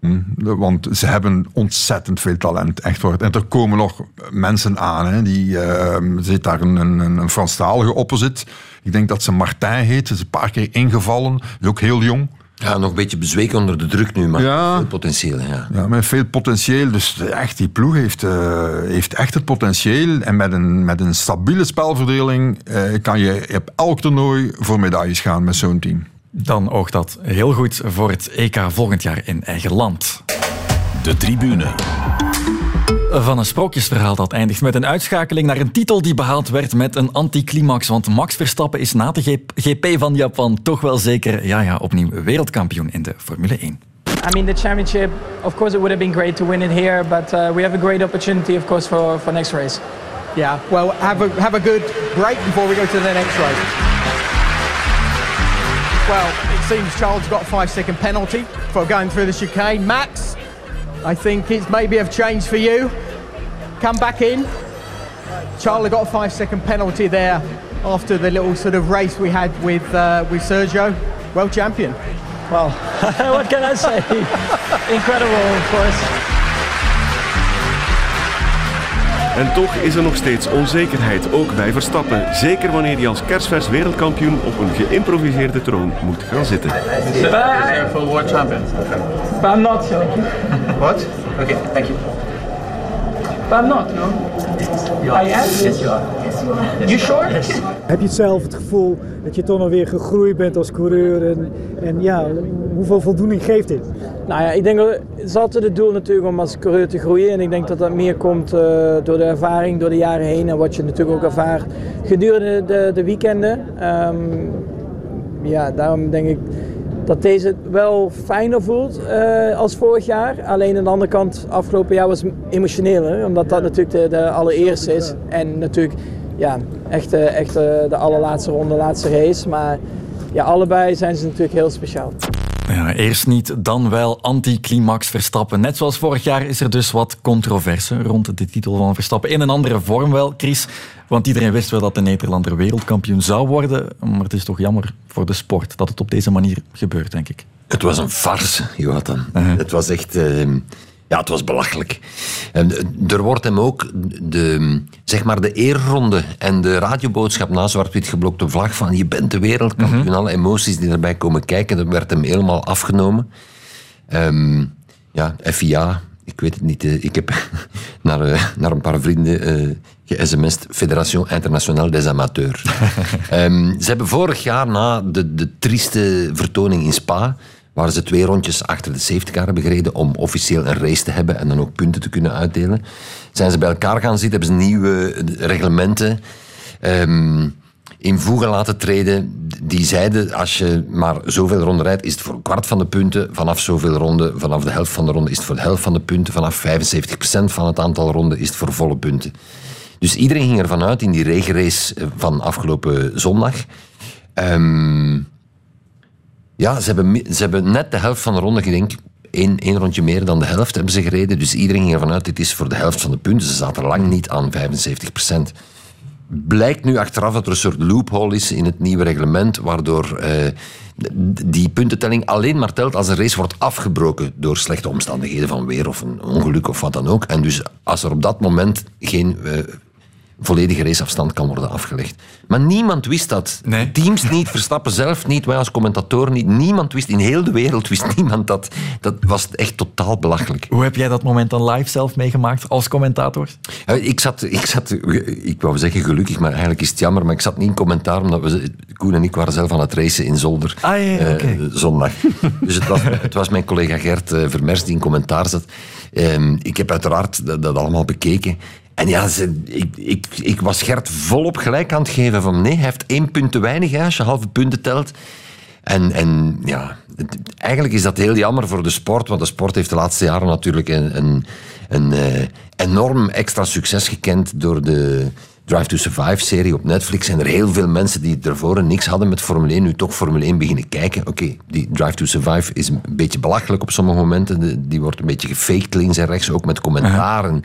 Hm, Want ze hebben ontzettend veel talent, echt waar. En er komen nog mensen aan. Hè, die, eh, er zit daar een, een, een Franstalige opposite. Ik denk dat ze Martijn heet. Ze is een paar keer ingevallen. Is ook heel jong. Ja, nog een beetje bezweken onder de druk nu, maar veel potentieel. Ja. Ja, met veel potentieel. Dus echt, die ploeg heeft, eh, heeft echt het potentieel. En met een, met een stabiele spelverdeling eh, kan je op elk toernooi voor medailles gaan met zo'n team. Dan oogt dat heel goed voor het EK volgend jaar in eigen land. De tribune. Van een sprookjesverhaal dat eindigt met een uitschakeling naar een titel die behaald werd met een anticlimax. Want Max Verstappen is na de GP van Japan toch wel zeker, ja ja, opnieuw wereldkampioen in de Formule 1. I mean, the championship, of course, it would have been great to win it here, but uh, we have a great opportunity, of course, for, for next race. Yeah, well, have a, have a good break before we go to the next race. Well, it seems Charles got a five second penalty for going through the chicane. Max, I think it's maybe have changed for you. Come back in. Charlie got a five second penalty there after the little sort of race we had with, uh, with Sergio. World champion. Well, what can I say? Incredible, of course. En toch is er nog steeds onzekerheid, ook bij Verstappen. Zeker wanneer hij als kerstvers wereldkampioen op een geïmproviseerde troon moet gaan zitten. But I, for world champion. But I'm not, so. What? Okay, thank you. But I'm not, no? I am? Yes, you are. Yes, you are. You sure? Yes. Heb je zelf het gevoel dat je toch nog weer gegroeid bent als coureur? En, en ja, hoeveel voldoening geeft dit? Nou ja, ik denk dat het is altijd het doel natuurlijk om als coureur te groeien. En ik denk dat dat meer komt uh, door de ervaring, door de jaren heen. En wat je natuurlijk ook ervaart gedurende de, de weekenden. Um, ja, daarom denk ik dat deze wel fijner voelt uh, als vorig jaar. Alleen aan de andere kant, afgelopen jaar was emotioneler. Omdat dat natuurlijk de, de allereerste is. En natuurlijk ja, echt, echt de allerlaatste ronde, laatste race. Maar ja, allebei zijn ze natuurlijk heel speciaal. Ja, eerst niet, dan wel anticlimax Verstappen. Net zoals vorig jaar is er dus wat controverse rond de titel van Verstappen. In een andere vorm wel, Chris. Want iedereen wist wel dat de Nederlander wereldkampioen zou worden. Maar het is toch jammer voor de sport dat het op deze manier gebeurt, denk ik. Het was een farce. Uh-huh. Het was echt... Uh, ja, het was belachelijk. En er wordt hem ook de, zeg maar de eerronde en de radioboodschap na zwart-wit geblokte vlag van je bent de wereldkampioen. Mm-hmm. Alle emoties die erbij komen kijken, dat werd hem helemaal afgenomen. Um, ja, FIA, ik weet het niet. Ik heb naar, uh, naar een paar vrienden uh, ge-sms'd. Fédération Internationale des Amateurs. um, ze hebben vorig jaar na de, de trieste vertoning in Spa waar ze twee rondjes achter de safety car hebben gereden om officieel een race te hebben en dan ook punten te kunnen uitdelen. Zijn ze bij elkaar gaan zitten, hebben ze nieuwe reglementen um, in voegen laten treden. Die zeiden, als je maar zoveel ronden rijdt, is het voor een kwart van de punten. Vanaf zoveel ronden, vanaf de helft van de ronde, is het voor de helft van de punten. Vanaf 75% van het aantal ronden is het voor volle punten. Dus iedereen ging ervan uit in die regenrace van afgelopen zondag. Um, ja, ze hebben, ze hebben net de helft van de ronde, ik denk één, één rondje meer dan de helft hebben ze gereden. Dus iedereen ging ervan uit, dit is voor de helft van de punten. Ze zaten lang niet aan 75 procent. Blijkt nu achteraf dat er een soort loophole is in het nieuwe reglement, waardoor eh, die puntentelling alleen maar telt als een race wordt afgebroken door slechte omstandigheden van weer of een ongeluk of wat dan ook. En dus als er op dat moment geen uh, volledige raceafstand kan worden afgelegd. Maar niemand wist dat. Nee. Teams niet, Verstappen zelf niet, wij als commentator niet. Niemand wist, in heel de wereld wist niemand dat. Dat was echt totaal belachelijk. Hoe heb jij dat moment dan live zelf meegemaakt als commentator? Ik zat, ik zat, ik wou zeggen gelukkig, maar eigenlijk is het jammer, maar ik zat niet in commentaar, omdat we, Koen en ik waren zelf aan het racen in Zolder ah, ja, ja, okay. uh, zondag. dus het was, het was mijn collega Gert uh, Vermers die in commentaar zat. Um, ik heb uiteraard dat, dat allemaal bekeken. En ja, ze, ik, ik, ik was Gert volop gelijk aan het geven van nee, hij heeft één punt te weinig hè, als je halve punten telt. En, en ja, het, eigenlijk is dat heel jammer voor de sport, want de sport heeft de laatste jaren natuurlijk een, een, een uh, enorm extra succes gekend door de Drive to Survive-serie op Netflix. En er heel veel mensen die ervoor niks hadden met Formule 1, nu toch Formule 1 beginnen kijken. Oké, okay, die Drive to Survive is een beetje belachelijk op sommige momenten. Die wordt een beetje gefaked links en rechts, ook met commentaren.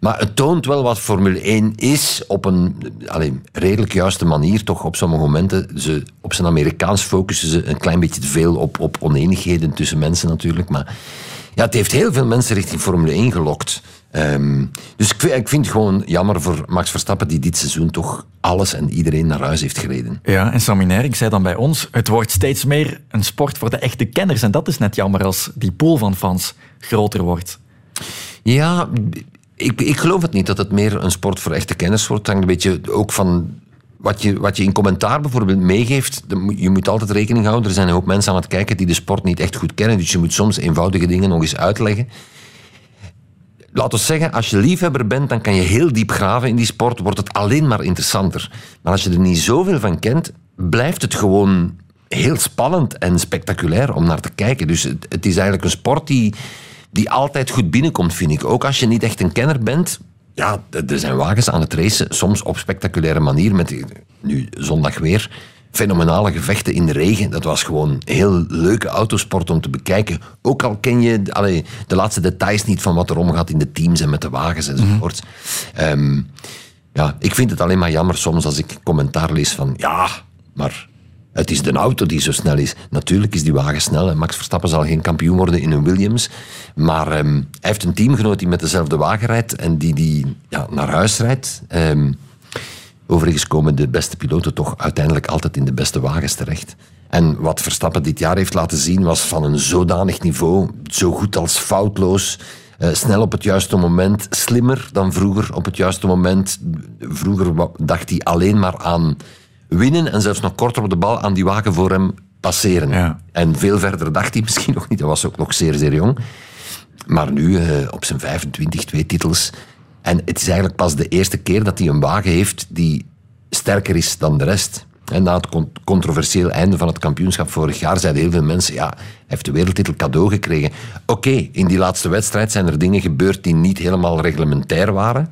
Maar het toont wel wat Formule 1 is op een allez, redelijk juiste manier. Toch op sommige momenten, ze, op zijn Amerikaans focussen ze een klein beetje te veel op, op oneenigheden tussen mensen natuurlijk. Maar ja, het heeft heel veel mensen richting Formule 1 gelokt. Um, dus ik vind, ik vind het gewoon jammer voor Max Verstappen, die dit seizoen toch alles en iedereen naar huis heeft gereden. Ja, en Sammy Nering zei dan bij ons: het wordt steeds meer een sport voor de echte kenners. En dat is net jammer als die pool van fans groter wordt. Ja, ik, ik geloof het niet dat het meer een sport voor echte kenners wordt. Het een beetje ook van wat je, wat je in commentaar bijvoorbeeld meegeeft. Je moet altijd rekening houden. Er zijn een hoop mensen aan het kijken die de sport niet echt goed kennen. Dus je moet soms eenvoudige dingen nog eens uitleggen. Laat ons zeggen, als je liefhebber bent, dan kan je heel diep graven in die sport. Wordt het alleen maar interessanter. Maar als je er niet zoveel van kent, blijft het gewoon heel spannend en spectaculair om naar te kijken. Dus het is eigenlijk een sport die die altijd goed binnenkomt, vind ik. Ook als je niet echt een kenner bent. Ja, er zijn wagens aan het racen, soms op spectaculaire manier. Met nu zondag weer fenomenale gevechten in de regen. Dat was gewoon heel leuke autosport om te bekijken. Ook al ken je allee, de laatste details niet van wat er omgaat in de teams en met de wagens enzovoort. Mm um, ja, ik vind het alleen maar jammer soms als ik commentaar lees van ja, maar Het is de auto die zo snel is. Natuurlijk is die wagen snel en Max Verstappen zal geen kampioen worden in een Williams. Maar ehm, hij heeft een teamgenoot die met dezelfde wagen rijdt en die, die ja, naar huis rijdt. Ehm, overigens komen de beste piloten toch uiteindelijk altijd in de beste wagens terecht. En wat Verstappen dit jaar heeft laten zien was van een zodanig niveau, zo goed als foutloos. eh, snel op het juiste moment, slimmer dan vroeger op het juiste moment. Vroeger dacht hij alleen maar aan winnen en zelfs nog korter op de bal aan die wagen voor hem passeren. En veel verder dacht hij misschien nog niet, hij was ook nog zeer, zeer jong. Maar nu eh, op zijn 25, twee titels. En het is eigenlijk pas de eerste keer dat hij een wagen heeft die sterker is dan de rest. En na het con- controversieel einde van het kampioenschap vorig jaar zeiden heel veel mensen, ja, hij heeft de wereldtitel cadeau gekregen. Oké, in die laatste wedstrijd zijn er dingen gebeurd die niet helemaal reglementair waren.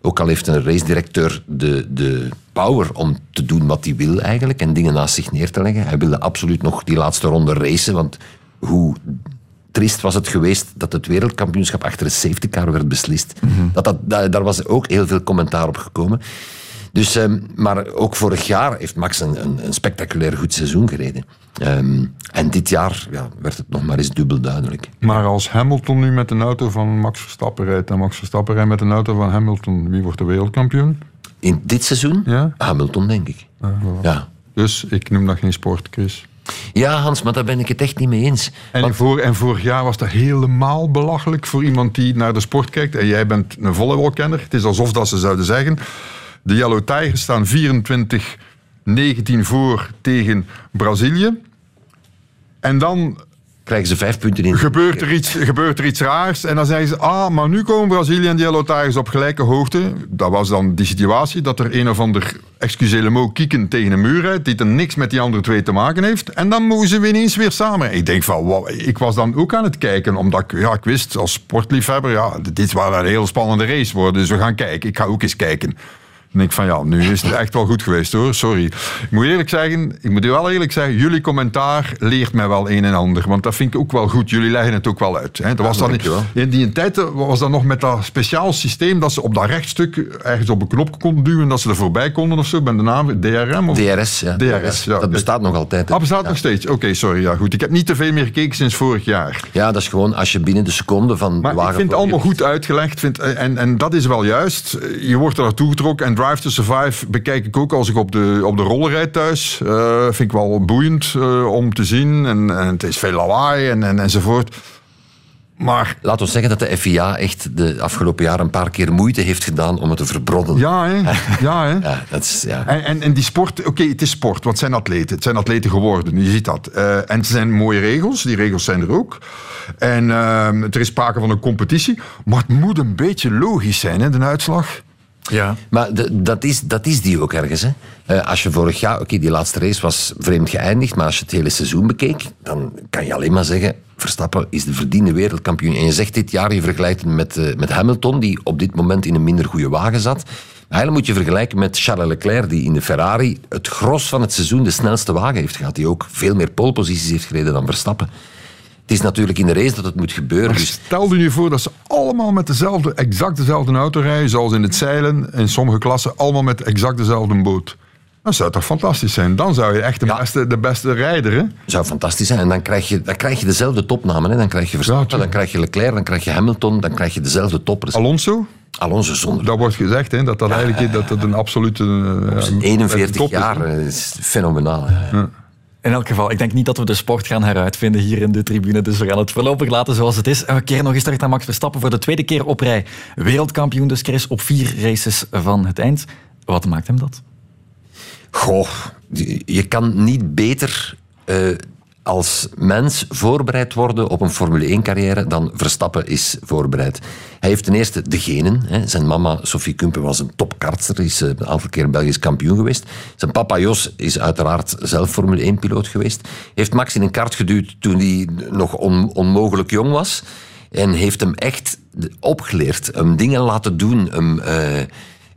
Ook al heeft een racedirecteur de, de power om te doen wat hij wil eigenlijk en dingen naast zich neer te leggen. Hij wilde absoluut nog die laatste ronde racen, want hoe triest was het geweest dat het wereldkampioenschap achter een safety car werd beslist. dat, dat, daar, daar was ook heel veel commentaar op gekomen. Dus, ehm, maar ook vorig jaar heeft Max een, een, een spectaculair goed seizoen gereden. Ehm, en dit jaar ja, werd het nog maar eens dubbel duidelijk. Maar als Hamilton nu met een auto van Max Verstappen rijdt en Max Verstappen rijdt met een auto van Hamilton, wie wordt de wereldkampioen? In dit seizoen? Ja? Hamilton, denk ik. Ja. Dus ik noem dat geen sport, Chris. Ja, Hans, maar daar ben ik het echt niet mee eens. En, voor, en vorig jaar was dat helemaal belachelijk voor iemand die naar de sport kijkt. En jij bent een volleybalkenner. Het is alsof dat ze zouden zeggen... De Yellow Tigers staan 24-19 voor tegen Brazilië. En dan... Krijgen ze vijf punten in. Gebeurt er, iets, gebeurt er iets raars. En dan zeggen ze... Ah, maar nu komen Brazilië en de Yellow Tigers op gelijke hoogte. Dat was dan die situatie dat er een of ander... Excusez mo kieken tegen een muur rijdt... die er niks met die andere twee te maken heeft. En dan mogen ze weer ineens weer samen. Ik denk van... Wow, ik was dan ook aan het kijken. Omdat ik, ja, ik wist als sportliefhebber... Ja, dit zou een heel spannende race worden. Dus we gaan kijken. Ik ga ook eens kijken. Dan denk ik van ja, nu is het echt wel goed geweest hoor. Sorry. Ik moet eerlijk zeggen, ik moet u wel eerlijk zeggen, jullie commentaar leert mij wel een en ander. Want dat vind ik ook wel goed. Jullie leggen het ook wel uit. Hè. Dat was dan, in die tijd was dat nog met dat speciaal systeem dat ze op dat rechtstuk ergens op een knop konden duwen dat ze er voorbij konden of zo. Ben de naam DRM? Of? DRS, ja. DRS, ja. Dat bestaat nog altijd. hè. Ah, bestaat nog steeds? Oké, sorry. Ja, goed. Ik heb niet te veel meer gekeken sinds vorig jaar. Ja, dat is gewoon als je binnen de seconde van Maar ik vind het allemaal goed uitgelegd. Vind, en, en dat is wel juist. Je wordt er naartoe getrokken. En Drive to Survive bekijk ik ook als ik op de, op de roller rijd thuis. Eh, vind ik wel boeiend eh, om te zien. En, en het is veel lawaai en, en, enzovoort. Maar... Laten we zeggen dat de FIA echt de afgelopen jaren een paar keer moeite heeft gedaan om het te verbrodden. Ja, hè? Ja, hè? Ja, dat is, ja. En, en, en die sport, oké, het is sport, want het zijn atleten. Het zijn atleten geworden, je ziet dat. Eh, en het zijn mooie regels, die regels zijn er ook. En ehm, er is sprake van een competitie. Maar het moet een beetje logisch zijn, hè, de uitslag. Ja. Maar dat, is, dat is die ook ergens. Hè? Eh, als je vorig jaar, oké, die laatste race was vreemd geëindigd, maar als je het hele seizoen bekeek, dan kan je alleen maar zeggen: Verstappen is de verdiende wereldkampioen. En je zegt dit jaar, je vergelijkt hem met, eh, met Hamilton, die op dit moment in een minder goede wagen zat. Eigenlijk moet je vergelijken met Charles Leclerc, die in de Ferrari het gros van het seizoen de snelste wagen heeft gehad. Die ook veel meer poleposities heeft gereden dan Verstappen. Het is natuurlijk in de race dat het moet gebeuren. Dus Stel je nu voor dat ze allemaal met dezelfde, exact dezelfde auto rijden, zoals in het zeilen, in sommige klassen, allemaal met exact dezelfde boot. Dat zou toch fantastisch zijn? Dan zou je echt de, beste, de beste rijder, hè? zou fantastisch zijn. En dan krijg je, dan krijg je dezelfde topnamen. Hè. Dan krijg je Verstappen, dan krijg je Leclerc, dan krijg je Hamilton, dan krijg je dezelfde toppers. Alonso? Alonso zonder. Dat wordt gezegd, hè, dat dat eigenlijk dat dat een absolute... eh, ja, 41 top is, jaar eh, is fenomenaal. In elk geval, ik denk niet dat we de sport gaan heruitvinden hier in de tribune. Dus we gaan het voorlopig laten zoals het is. En we keren nog eens terug naar Max Verstappen voor de tweede keer op rij. Wereldkampioen dus, Chris, op vier races van het eind. Wat maakt hem dat? Goh, je kan niet beter eh, als mens voorbereid worden op een Formule 1-carrière dan Verstappen is voorbereid. Hij heeft ten eerste de genen. Hè. Zijn mama, Sophie Kumpen, was een topkartster, is eh, een aantal keer Belgisch kampioen geweest. Zijn papa Jos is uiteraard zelf Formule 1-piloot geweest. Heeft Max in een kart geduwd toen hij nog on- onmogelijk jong was. En heeft hem echt opgeleerd, hem dingen laten doen, hem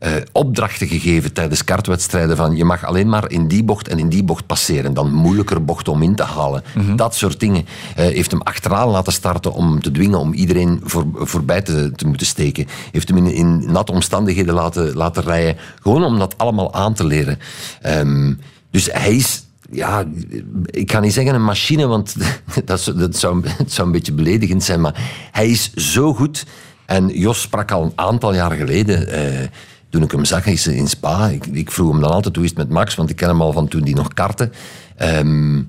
eh, opdrachten gegeven tijdens kartwedstrijden van je mag alleen maar in die bocht en in die bocht passeren, dan moeilijker bochten om in te halen. Dat soort dingen. Eh, heeft hem achteraan laten starten om hem te dwingen om iedereen voor, voorbij te, te moeten steken. Heeft hem in, in natte omstandigheden laten, laten rijden, gewoon om dat allemaal aan te leren. Ehm, dus hij is ja, ik ga niet zeggen een machine, want dat, zou- dat zou, het zou een beetje beledigend zijn. Maar hij is zo goed. En Jos sprak al een aantal jaar geleden, eh, toen ik hem zag is in Spa. Ik, ik vroeg hem dan altijd hoe is het met Max, want ik ken hem al van toen hij nog kartte. Ehm,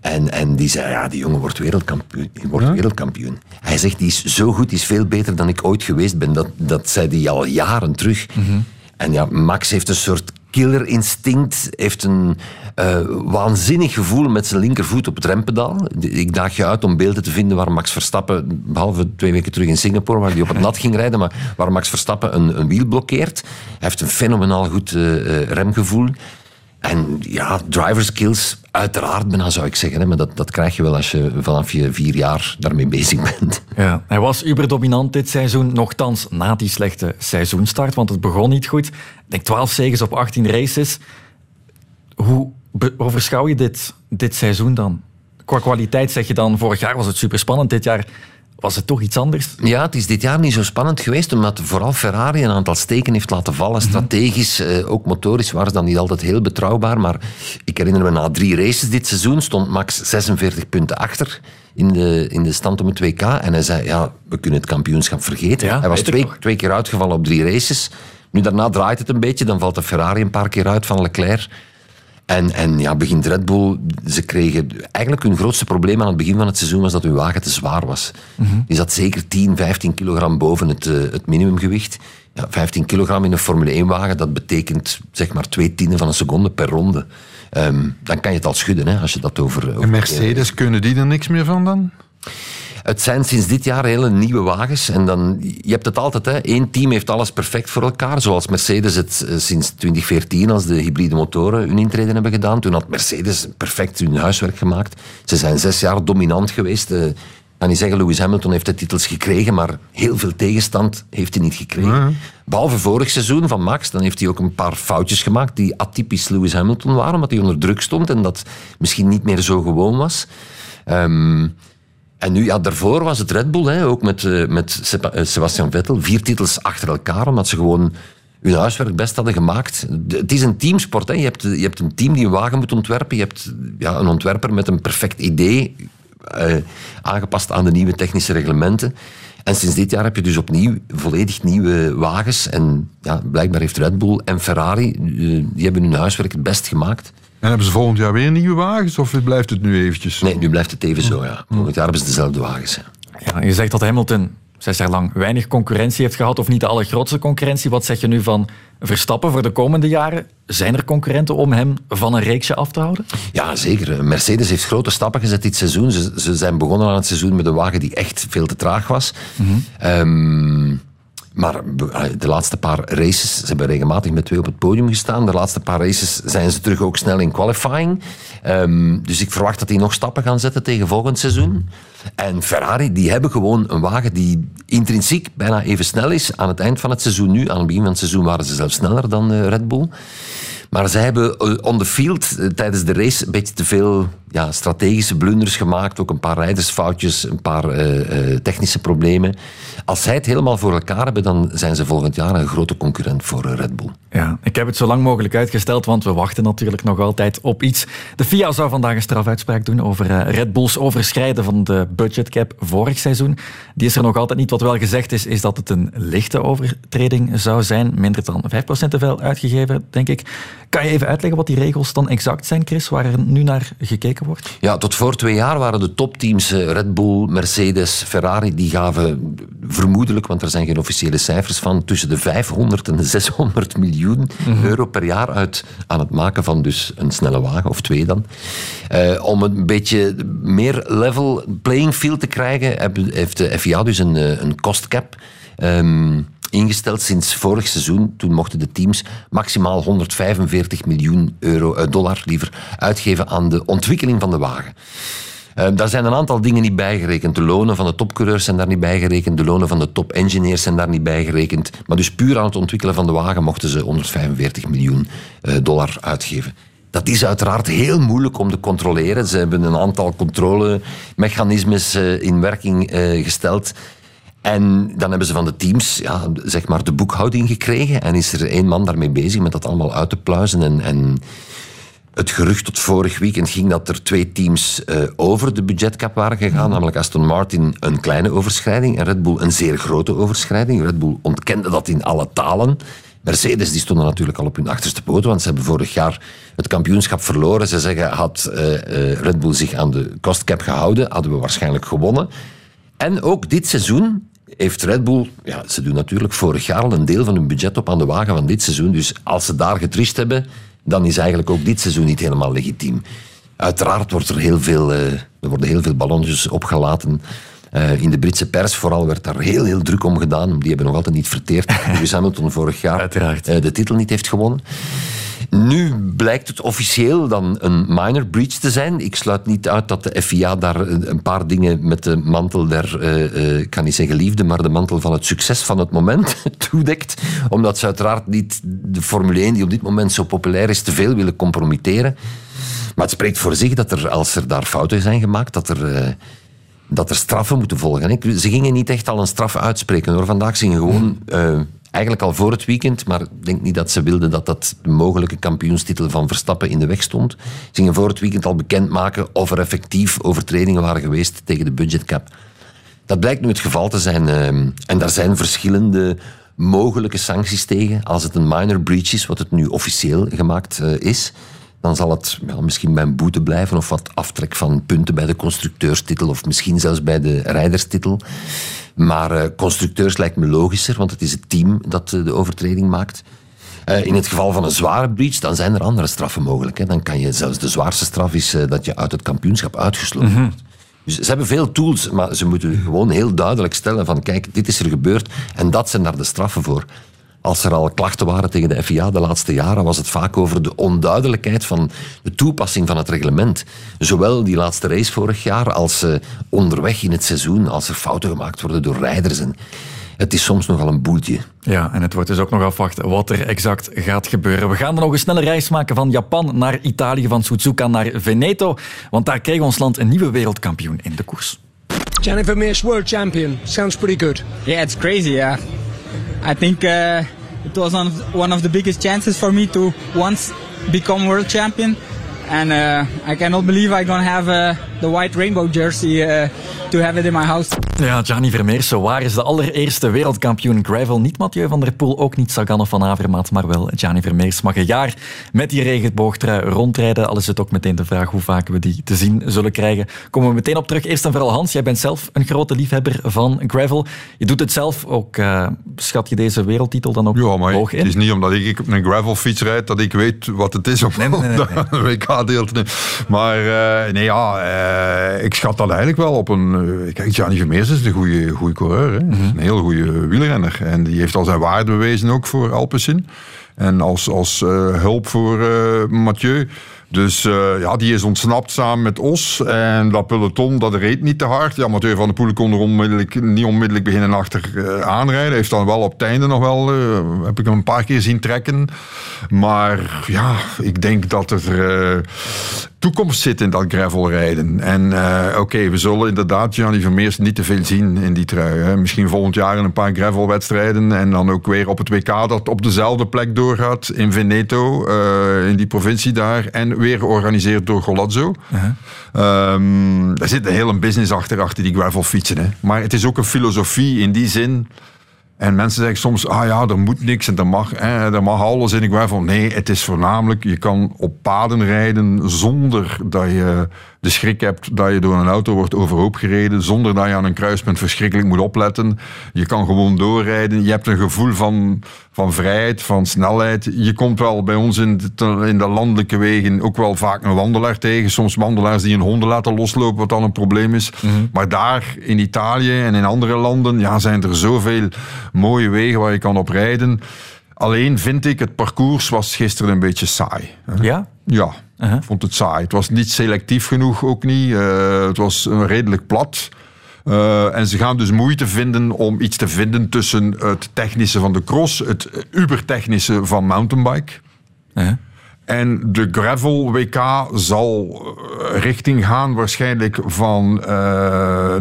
en, en die zei, ja, die jongen wordt wereldkampioen. Die wordt wereldkampioen. Hij zegt, die is zo goed, die is veel beter dan ik ooit geweest ben. Dat, dat zei hij al jaren terug. En ja, Max heeft een soort killerinstinct, heeft een eh, waanzinnig gevoel met zijn linkervoet op het rempedaal. Ik daag je uit om beelden te vinden waar Max Verstappen, behalve twee weken terug in Singapore, waar hij op het nat ging rijden, maar waar Max Verstappen een, een wiel blokkeert. Hij heeft een fenomenaal goed eh, eh, remgevoel. En ja, driver skills, uiteraard bijna zou ik zeggen. Maar dat, dat krijg je wel als je vanaf je vier jaar daarmee bezig bent. Ja, hij was uberdominant dit seizoen, nogthans na die slechte seizoenstart, want het begon niet goed. Ik denk 12 zegens op 18 races. Hoe overschouw je dit, dit seizoen dan? Qua kwaliteit zeg je dan, vorig jaar was het superspannend, dit jaar was het toch iets anders? Ja, het is dit jaar niet zo spannend geweest, omdat vooral Ferrari een aantal steken heeft laten vallen. Strategisch, eh, ook motorisch, waren ze dan niet altijd heel betrouwbaar. Maar ik herinner me, na drie races dit seizoen stond Max 46 punten achter in de, in de stand om het WK. En hij zei, ja, we kunnen het kampioenschap vergeten. hij was twee, twee keer uitgevallen op drie races. Nu, daarna draait het een beetje, dan valt de Ferrari een paar keer uit van Leclerc. En, en ja, begint Red Bull, ze kregen... Eigenlijk hun grootste probleem aan het begin van het seizoen was dat hun wagen te zwaar was. Die zat zeker 10, 15 kilogram boven het, eh, het minimumgewicht. Ja, 15 kilogram in een Formule 1-wagen, dat betekent zeg maar twee tienden van een seconde per ronde. Ehm, dan kan je het al schudden, hè, als je dat over... over En Mercedes, kunnen die er niks meer van dan? Het zijn sinds dit jaar hele nieuwe wagens. En dan, je hebt het altijd, hè. één team heeft alles perfect voor elkaar. Zoals Mercedes het eh, sinds 2014, als de hybride motoren hun intreden hebben gedaan. Toen had Mercedes perfect hun huiswerk gemaakt. Ze zijn zes jaar dominant geweest. Eh, Ik kan niet zeggen, Lewis Hamilton heeft de titels gekregen, maar heel veel tegenstand heeft hij niet gekregen. Behalve vorig seizoen van Max, dan heeft hij ook een paar foutjes gemaakt die atypisch Lewis Hamilton waren, omdat hij onder druk stond en dat misschien niet meer zo gewoon was. Ehm, en nu, ja, daarvoor was het Red Bull, hè, ook met, eh, met eh, Sebastian Vettel. Vier titels achter elkaar, omdat ze gewoon hun huiswerk best hadden gemaakt. Het is een teamsport. Hè. Je, hebt, je hebt een team die een wagen moet ontwerpen. Je hebt ja, een ontwerper met een perfect idee, eh, aangepast aan de nieuwe technische reglementen. En sinds dit jaar heb je dus opnieuw volledig nieuwe wagens. En ja, blijkbaar heeft Red Bull en Ferrari, die hebben hun huiswerk het best gemaakt. En hebben ze volgend jaar weer nieuwe wagens of blijft het nu eventjes? Nee, nu blijft het even zo, ja. Volgend jaar hebben ze dezelfde wagens. ja. Ja, je zegt dat Hamilton zes jaar lang weinig concurrentie heeft gehad, of niet de allergrootste concurrentie. Wat zeg je nu van Verstappen voor de komende jaren? Zijn er concurrenten om hem van een reeksje af te houden? Ja, zeker. Mercedes heeft grote stappen gezet dit seizoen. Ze, ze zijn begonnen aan het seizoen met een wagen die echt veel te traag was. Ehm, maar de laatste paar races, ze hebben regelmatig met twee op het podium gestaan. De laatste paar races zijn ze terug ook snel in qualifying. Ehm, dus ik verwacht dat die nog stappen gaan zetten tegen volgend seizoen. En Ferrari, die hebben gewoon een wagen die intrinsiek bijna even snel is aan het eind van het seizoen nu. Aan het begin van het seizoen waren ze zelfs sneller dan eh, Red Bull. Maar zij hebben eh, on the field eh, tijdens de race een beetje te veel ja, strategische blunders gemaakt. Ook een paar rijdersfoutjes, een paar eh, technische problemen. Als zij het helemaal voor elkaar hebben, dan zijn ze volgend jaar een grote concurrent voor Red Bull. Ja, ik heb het zo lang mogelijk uitgesteld, want we wachten natuurlijk nog altijd op iets. De FIA zou vandaag een strafuitspraak doen over Red Bulls overschrijden van de budgetcap vorig seizoen. Die is er nog altijd niet. Wat wel gezegd is, is dat het een lichte overtreding zou zijn. Minder dan 5% te veel uitgegeven, denk ik. Kan je even uitleggen wat die regels dan exact zijn, Chris, waar er nu naar gekeken wordt? Ja, tot voor twee jaar waren de topteams eh, Red Bull, Mercedes, Ferrari, die gaven vermoedelijk, want er zijn geen officiële cijfers van, tussen de 500 en de 600 miljoen euro per jaar uit aan het maken van dus een snelle wagen, of twee dan. Eh, om een beetje meer level playing field te krijgen, heeft de FIA dus een, eh, een cost cap ehm, ingesteld sinds vorig seizoen. Toen mochten de teams maximaal 145 miljoen euro, eh, dollar liever, uitgeven aan de ontwikkeling van de wagen. Eh, daar zijn een aantal dingen niet bijgerekend. De lonen van de topcoureurs zijn daar niet bijgerekend. De lonen van de top-engineers zijn daar niet bijgerekend. Maar dus puur aan het ontwikkelen van de wagen mochten ze 145 miljoen eh, dollar uitgeven. Dat is uiteraard heel moeilijk om te controleren. Ze hebben een aantal controlemechanismes eh, in werking gesteld. En dan hebben ze van de teams ja, zeg maar de boekhouding gekregen. En is er één man daarmee bezig met dat allemaal uit te pluizen. En, en het gerucht tot vorig weekend ging dat er twee teams uh, over de budgetcap waren gegaan. Namelijk Aston Martin een kleine overschrijding en Red Bull een zeer grote overschrijding. Red Bull ontkende dat in alle talen. Mercedes die stonden natuurlijk al op hun achterste poten, want ze hebben vorig jaar het kampioenschap verloren. Ze zeggen, had uh, uh, Red Bull zich aan de kostcap gehouden, hadden we waarschijnlijk gewonnen. En ook dit seizoen heeft Red Bull, ja, ze doen natuurlijk vorig jaar al een deel van hun budget op aan de wagen van dit seizoen. Dus als ze daar getrist hebben, dan is eigenlijk ook dit seizoen niet helemaal legitiem. Uiteraard wordt er heel veel, uh, er worden heel veel ballonnetjes opgelaten. Uh, in de Britse pers vooral werd daar heel, heel druk om gedaan. Die hebben nog altijd niet verteerd Lewis Hamilton vorig jaar uh, de titel niet heeft gewonnen. Nu blijkt het officieel dan een minor breach te zijn. Ik sluit niet uit dat de FIA daar een paar dingen met de mantel der, uh, kan niet zeggen liefde, maar de mantel van het succes van het moment toedekt. Omdat ze uiteraard niet de Formule 1, die op dit moment zo populair is, te veel willen compromitteren. Maar het spreekt voor zich dat er, als er daar fouten zijn gemaakt, dat er... Uh, dat er straffen moeten volgen. Ze gingen niet echt al een straf uitspreken hoor. Vandaag gingen gewoon uh, eigenlijk al voor het weekend, maar ik denk niet dat ze wilden dat dat de mogelijke kampioenstitel van Verstappen in de weg stond. Ze gingen voor het weekend al bekendmaken of er effectief overtredingen waren geweest tegen de budgetcap. Dat blijkt nu het geval te zijn. Uh, en daar zijn verschillende mogelijke sancties tegen. Als het een minor breach is, wat het nu officieel gemaakt uh, is, dan zal het ja, misschien bij een boete blijven of wat aftrek van punten bij de constructeurstitel of misschien zelfs bij de rijderstitel. Maar uh, constructeurs lijkt me logischer, want het is het team dat uh, de overtreding maakt. Uh, in het geval van een zware breach, dan zijn er andere straffen mogelijk. Hè. Dan kan je zelfs de zwaarste straf is dat je uit het kampioenschap uitgesloten wordt. Mm -hmm. Dus ze hebben veel tools, maar ze moeten gewoon heel duidelijk stellen van kijk, dit is er gebeurd en dat zijn daar de straffen voor. Als er al klachten waren tegen de FIA de laatste jaren, was het vaak over de onduidelijkheid van de toepassing van het reglement. Zowel die laatste race vorig jaar als uh, onderweg in het seizoen, als er fouten gemaakt worden door rijders. En het is soms nogal een boeltje. Ja, en het wordt dus ook nog afwachten wat er exact gaat gebeuren. We gaan dan nog een snelle reis maken van Japan naar Italië, van Suzuka naar Veneto. Want daar kreeg ons land een nieuwe wereldkampioen in de koers. Gianni Vermeer's world champion. Sounds pretty good. Yeah, it's crazy, yeah. I think uh, it was one of, one of the biggest chances for me to once become world champion. And uh, I cannot believe I'm gonna have uh, the white rainbow jersey uh, to have it in my house. Ja, Gianni Vermeersen, waar is de allereerste wereldkampioen gravel? Niet Mathieu van der Poel, ook niet Sagan of Van Avermaat, maar wel Gianni Vermeers mag een jaar met die regenboogtrui rondrijden. Al is het ook meteen de vraag hoe vaak we die te zien zullen krijgen. Komen we meteen op terug. Eerst en vooral Hans, jij bent zelf een grote liefhebber van gravel. Je doet het zelf ook. Uh, schat je deze wereldtitel dan ook ja, maar hoog in? Het is niet omdat ik op een gravelfiets rijd dat ik weet wat het is om nee, nee, nee, Maar uh, nee, ja, uh, ik schat dat eigenlijk wel op een... kijk, Gianni Vermeers is een goede, goede coureur. Hè. Mm -hmm. Een heel goede wielrenner. En die heeft al zijn waarde bewezen ook voor Alpecin. En als, als uh, hulp voor uh, Mathieu. Dus uh, ja, die is ontsnapt samen met Os. En dat peloton, dat reed niet te hard. Ja, Mathieu van der Poel kon er onmiddellijk, niet onmiddellijk beginnen achter uh, aanrijden. Heeft dan wel op het einde nog wel, uh, heb ik hem een paar keer zien trekken. Maar ja, ik denk dat er toekomst zit in dat gravelrijden. En oké, we zullen inderdaad Gianni Vermeers niet te veel zien in die trui. Hè. Misschien volgend jaar in een paar gravelwedstrijden. En dan ook weer op het WK dat op dezelfde plek doorgaat. In Veneto, in die provincie daar. En weer georganiseerd door Golazzo. Uh-huh. Um, er zit een hele business achter, achter die gravelfietsen. Hè. Maar het is ook een filosofie in die zin. En mensen zeggen soms, ah ja, er moet niks en er mag, eh, er mag alles in de gravel. Nee, het is voornamelijk, je kan op paden rijden zonder dat je de schrik hebt dat je door een auto wordt overhoop gereden, zonder dat je aan een kruispunt verschrikkelijk moet opletten. Je kan gewoon doorrijden. Je hebt een gevoel van, van vrijheid, van snelheid. Je komt wel bij ons in de, in de landelijke wegen ook wel vaak een wandelaar tegen. Soms wandelaars die een honden laten loslopen, wat dan een probleem is. Mm-hmm. Maar daar in Italië en in andere landen ja, zijn er zoveel mooie wegen waar je kan op rijden. Alleen vind ik, het parcours was gisteren een beetje saai. Ja? Ja, uh-huh. ik vond het saai. Het was niet selectief genoeg, ook niet. Uh, het was redelijk plat. Uh, en ze gaan dus moeite vinden om iets te vinden tussen het technische van de cross, het ubertechnische van mountainbike. Uh-huh. En de gravel WK zal richting gaan waarschijnlijk van uh,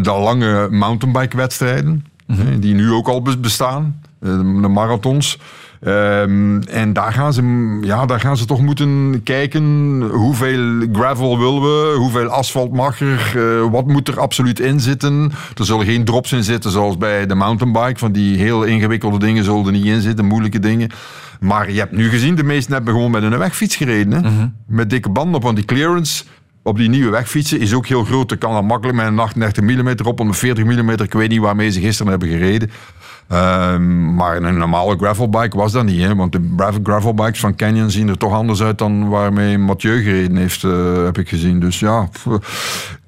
de lange mountainbike wedstrijden, uh-huh. die nu ook al bestaan, de marathons. Ehm, en daar gaan, ze, ja, daar gaan ze toch moeten kijken hoeveel gravel willen we, hoeveel asfalt mag er, eh, wat moet er absoluut in zitten. Er zullen geen drops in zitten zoals bij de mountainbike, van die heel ingewikkelde dingen zullen er niet in zitten, moeilijke dingen. Maar je hebt nu gezien, de meesten hebben gewoon met een wegfiets gereden. Hè? Met dikke banden op, want die clearance op die nieuwe wegfietsen is ook heel groot. Er kan dan makkelijk met een 38 mm op, een 40 mm. Ik weet niet waarmee ze gisteren hebben gereden. Ehm, maar een normale gravelbike was dat niet. Hè? Want de gravel- gravelbikes van Canyon zien er toch anders uit dan waarmee Mathieu gereden heeft, eh, heb ik gezien. Dus ja, het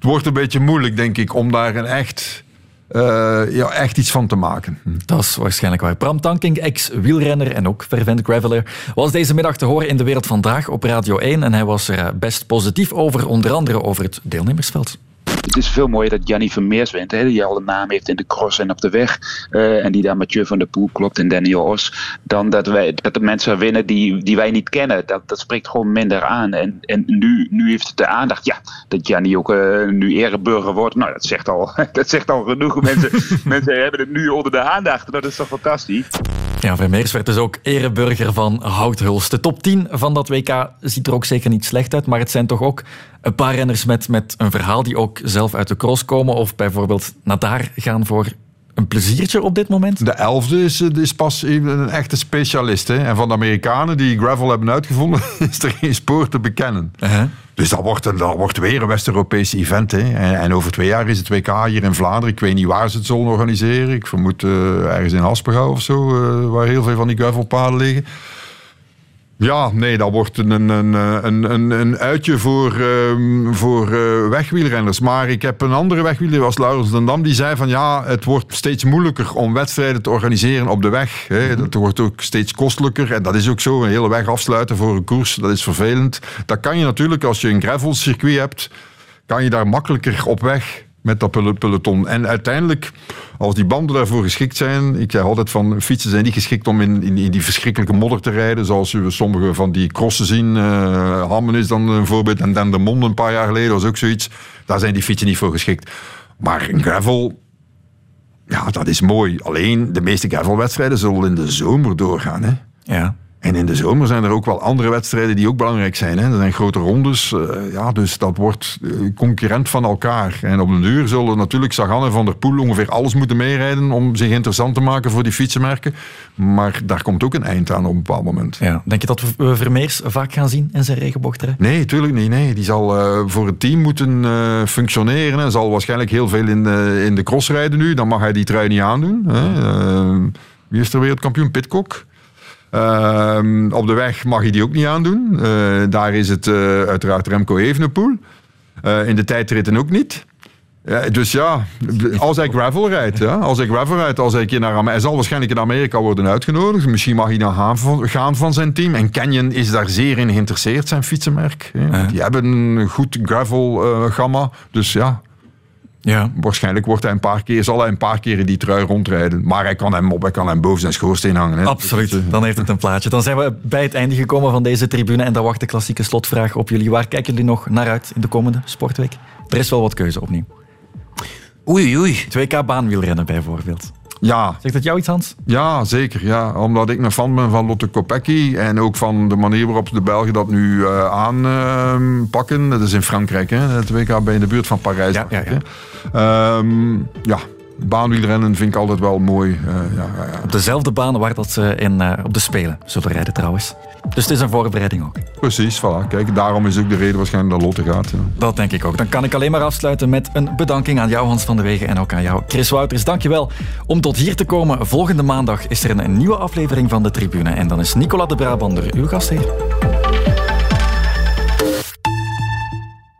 wordt een beetje moeilijk, denk ik, om daar een echt, eh, ja, echt iets van te maken. Dat is waarschijnlijk waar. Bram Tankink, ex-wielrenner en ook fervent graveler, was deze middag te horen in De Wereld Vandaag op Radio 1. En hij was er eh, best positief over, onder andere over het deelnemersveld. Het is veel mooier dat Jannie Vermeers wint, hè, die al een naam heeft in de cross en op de weg. eh, en die daar Mathieu van der Poel klopt en Daniel Os. Dan dat, wij, dat de mensen winnen die, die wij niet kennen. Dat, dat spreekt gewoon minder aan. En, en nu, nu heeft het de aandacht. Ja, dat Jannie ook eh, nu ereburger wordt. Nou, dat zegt al, dat zegt al genoeg. Mensen, mensen hebben het nu onder de aandacht. Dat is toch fantastisch? Ja, Vermeers werd dus ook ereburger van Houthulst. De top 10 van dat WK ziet er ook zeker niet slecht uit, maar het zijn toch ook een paar renners met, met een verhaal die ook zelf uit de cross komen of bijvoorbeeld naar daar gaan voor een pleziertje op dit moment? De elfde is, is pas een echte specialist. Hè? En van de Amerikanen die gravel hebben uitgevonden, is er geen spoor te bekennen. Dus dat wordt, een, dat wordt weer een West-Europees event. Hè? En, en over twee jaar is het WK hier in Vlaanderen. Ik weet niet waar ze het zullen organiseren. Ik vermoed eh, ergens in Aspengouw of zo, eh, waar heel veel van die gravelpaden liggen. Ja, nee, dat wordt een, een, een, een, een uitje voor, ehm, voor eh, wegwielrenners. Maar ik heb een andere wegwieler, was Laurens den Dam, die zei van ja, het wordt steeds moeilijker om wedstrijden te organiseren op de weg. Hè. Dat wordt ook steeds kostelijker en dat is ook zo. Een hele weg afsluiten voor een koers, dat is vervelend. Dat kan je natuurlijk als je een gravelcircuit hebt, kan je daar makkelijker op weg met dat pel- peloton. En uiteindelijk, als die banden daarvoor geschikt zijn... Ik zeg altijd van, fietsen zijn niet geschikt om in, in, die verschrikkelijke modder te rijden, zoals we sommige van die crossen zien. Eh Hammen is dan een voorbeeld, en dan de Monde een paar jaar geleden was ook zoiets. Daar zijn die fietsen niet voor geschikt. Maar een gravel, ja, dat is mooi. Alleen, de meeste gravelwedstrijden zullen in de zomer doorgaan. Hè? Ja. En in de zomer zijn er ook wel andere wedstrijden die ook belangrijk zijn. Hè. Er zijn grote rondes, eh, ja, dus dat wordt eh, concurrent van elkaar. En op een duur zullen natuurlijk Sagan en Van der Poel ongeveer alles moeten meerijden om zich interessant te maken voor die fietsenmerken. Maar daar komt ook een eind aan op een bepaald moment. Ja. Denk je dat we Vermeers vaak gaan zien in zijn regenbocht? Nee, tuurlijk niet. Nee. Die zal eh, voor het team moeten functioneren. Hij zal waarschijnlijk heel veel in de, in de cross rijden nu. Dan mag hij die trui niet aandoen. Hè. Wie is er wereldkampioen? Pitcock. Ehm, op de weg mag hij die ook niet aandoen. Eh, daar is het eh, uiteraard Remco Evenepoel. Eh, in de tijdritten ook niet. Ja, dus ja, als hij gravel rijdt, ja, als hij gravel rijdt, als hij, naar Amerika, hij zal waarschijnlijk in Amerika worden uitgenodigd. Misschien mag hij dan gaan van, zijn team. En Canyon is daar zeer in geïnteresseerd, zijn fietsenmerk. hè, Die hebben een goed gravel gamma. Dus ja, ja. waarschijnlijk wordt hij een paar keer, zal hij een paar keer in die trui rondrijden. Maar hij kan hem op, hij kan hem boven zijn schoorsteen hangen. Hè. Absoluut, dan heeft het een plaatje. Dan zijn we bij het einde gekomen van deze tribune en dan wacht de klassieke slotvraag op jullie. Waar kijken jullie nog naar uit in de komende sportweek? Er is wel wat keuze opnieuw. Oei, oei. 2K baanwielrennen bijvoorbeeld. Ja. Zegt dat jou iets, Hans? Ja, zeker. Ja. Omdat ik een fan ben van Lotte Kopecky en ook van de manier waarop de Belgen dat nu eh, aanpakken. dat is in Frankrijk, hè. het WK bij in de buurt van Parijs. Ja, ik, hè. Ehm, ja, baanwielrennen vind ik altijd wel mooi. eh, ja. Op dezelfde baan waar dat ze in, eh, op de Spelen zullen rijden trouwens. Dus het is een voorbereiding ook. Precies, voilà. Kijk, daarom is ook de reden waarschijnlijk dat Lotte gaat. Ja. Dat denk ik ook. Dan kan ik alleen maar afsluiten met een bedanking aan jou, Hans van de Wegen, en ook aan jou, Chris Wouters. Dankjewel om tot hier te komen. Volgende maandag is er een nieuwe aflevering van de Tribune. En dan is Nicola de Brabander uw gastheer.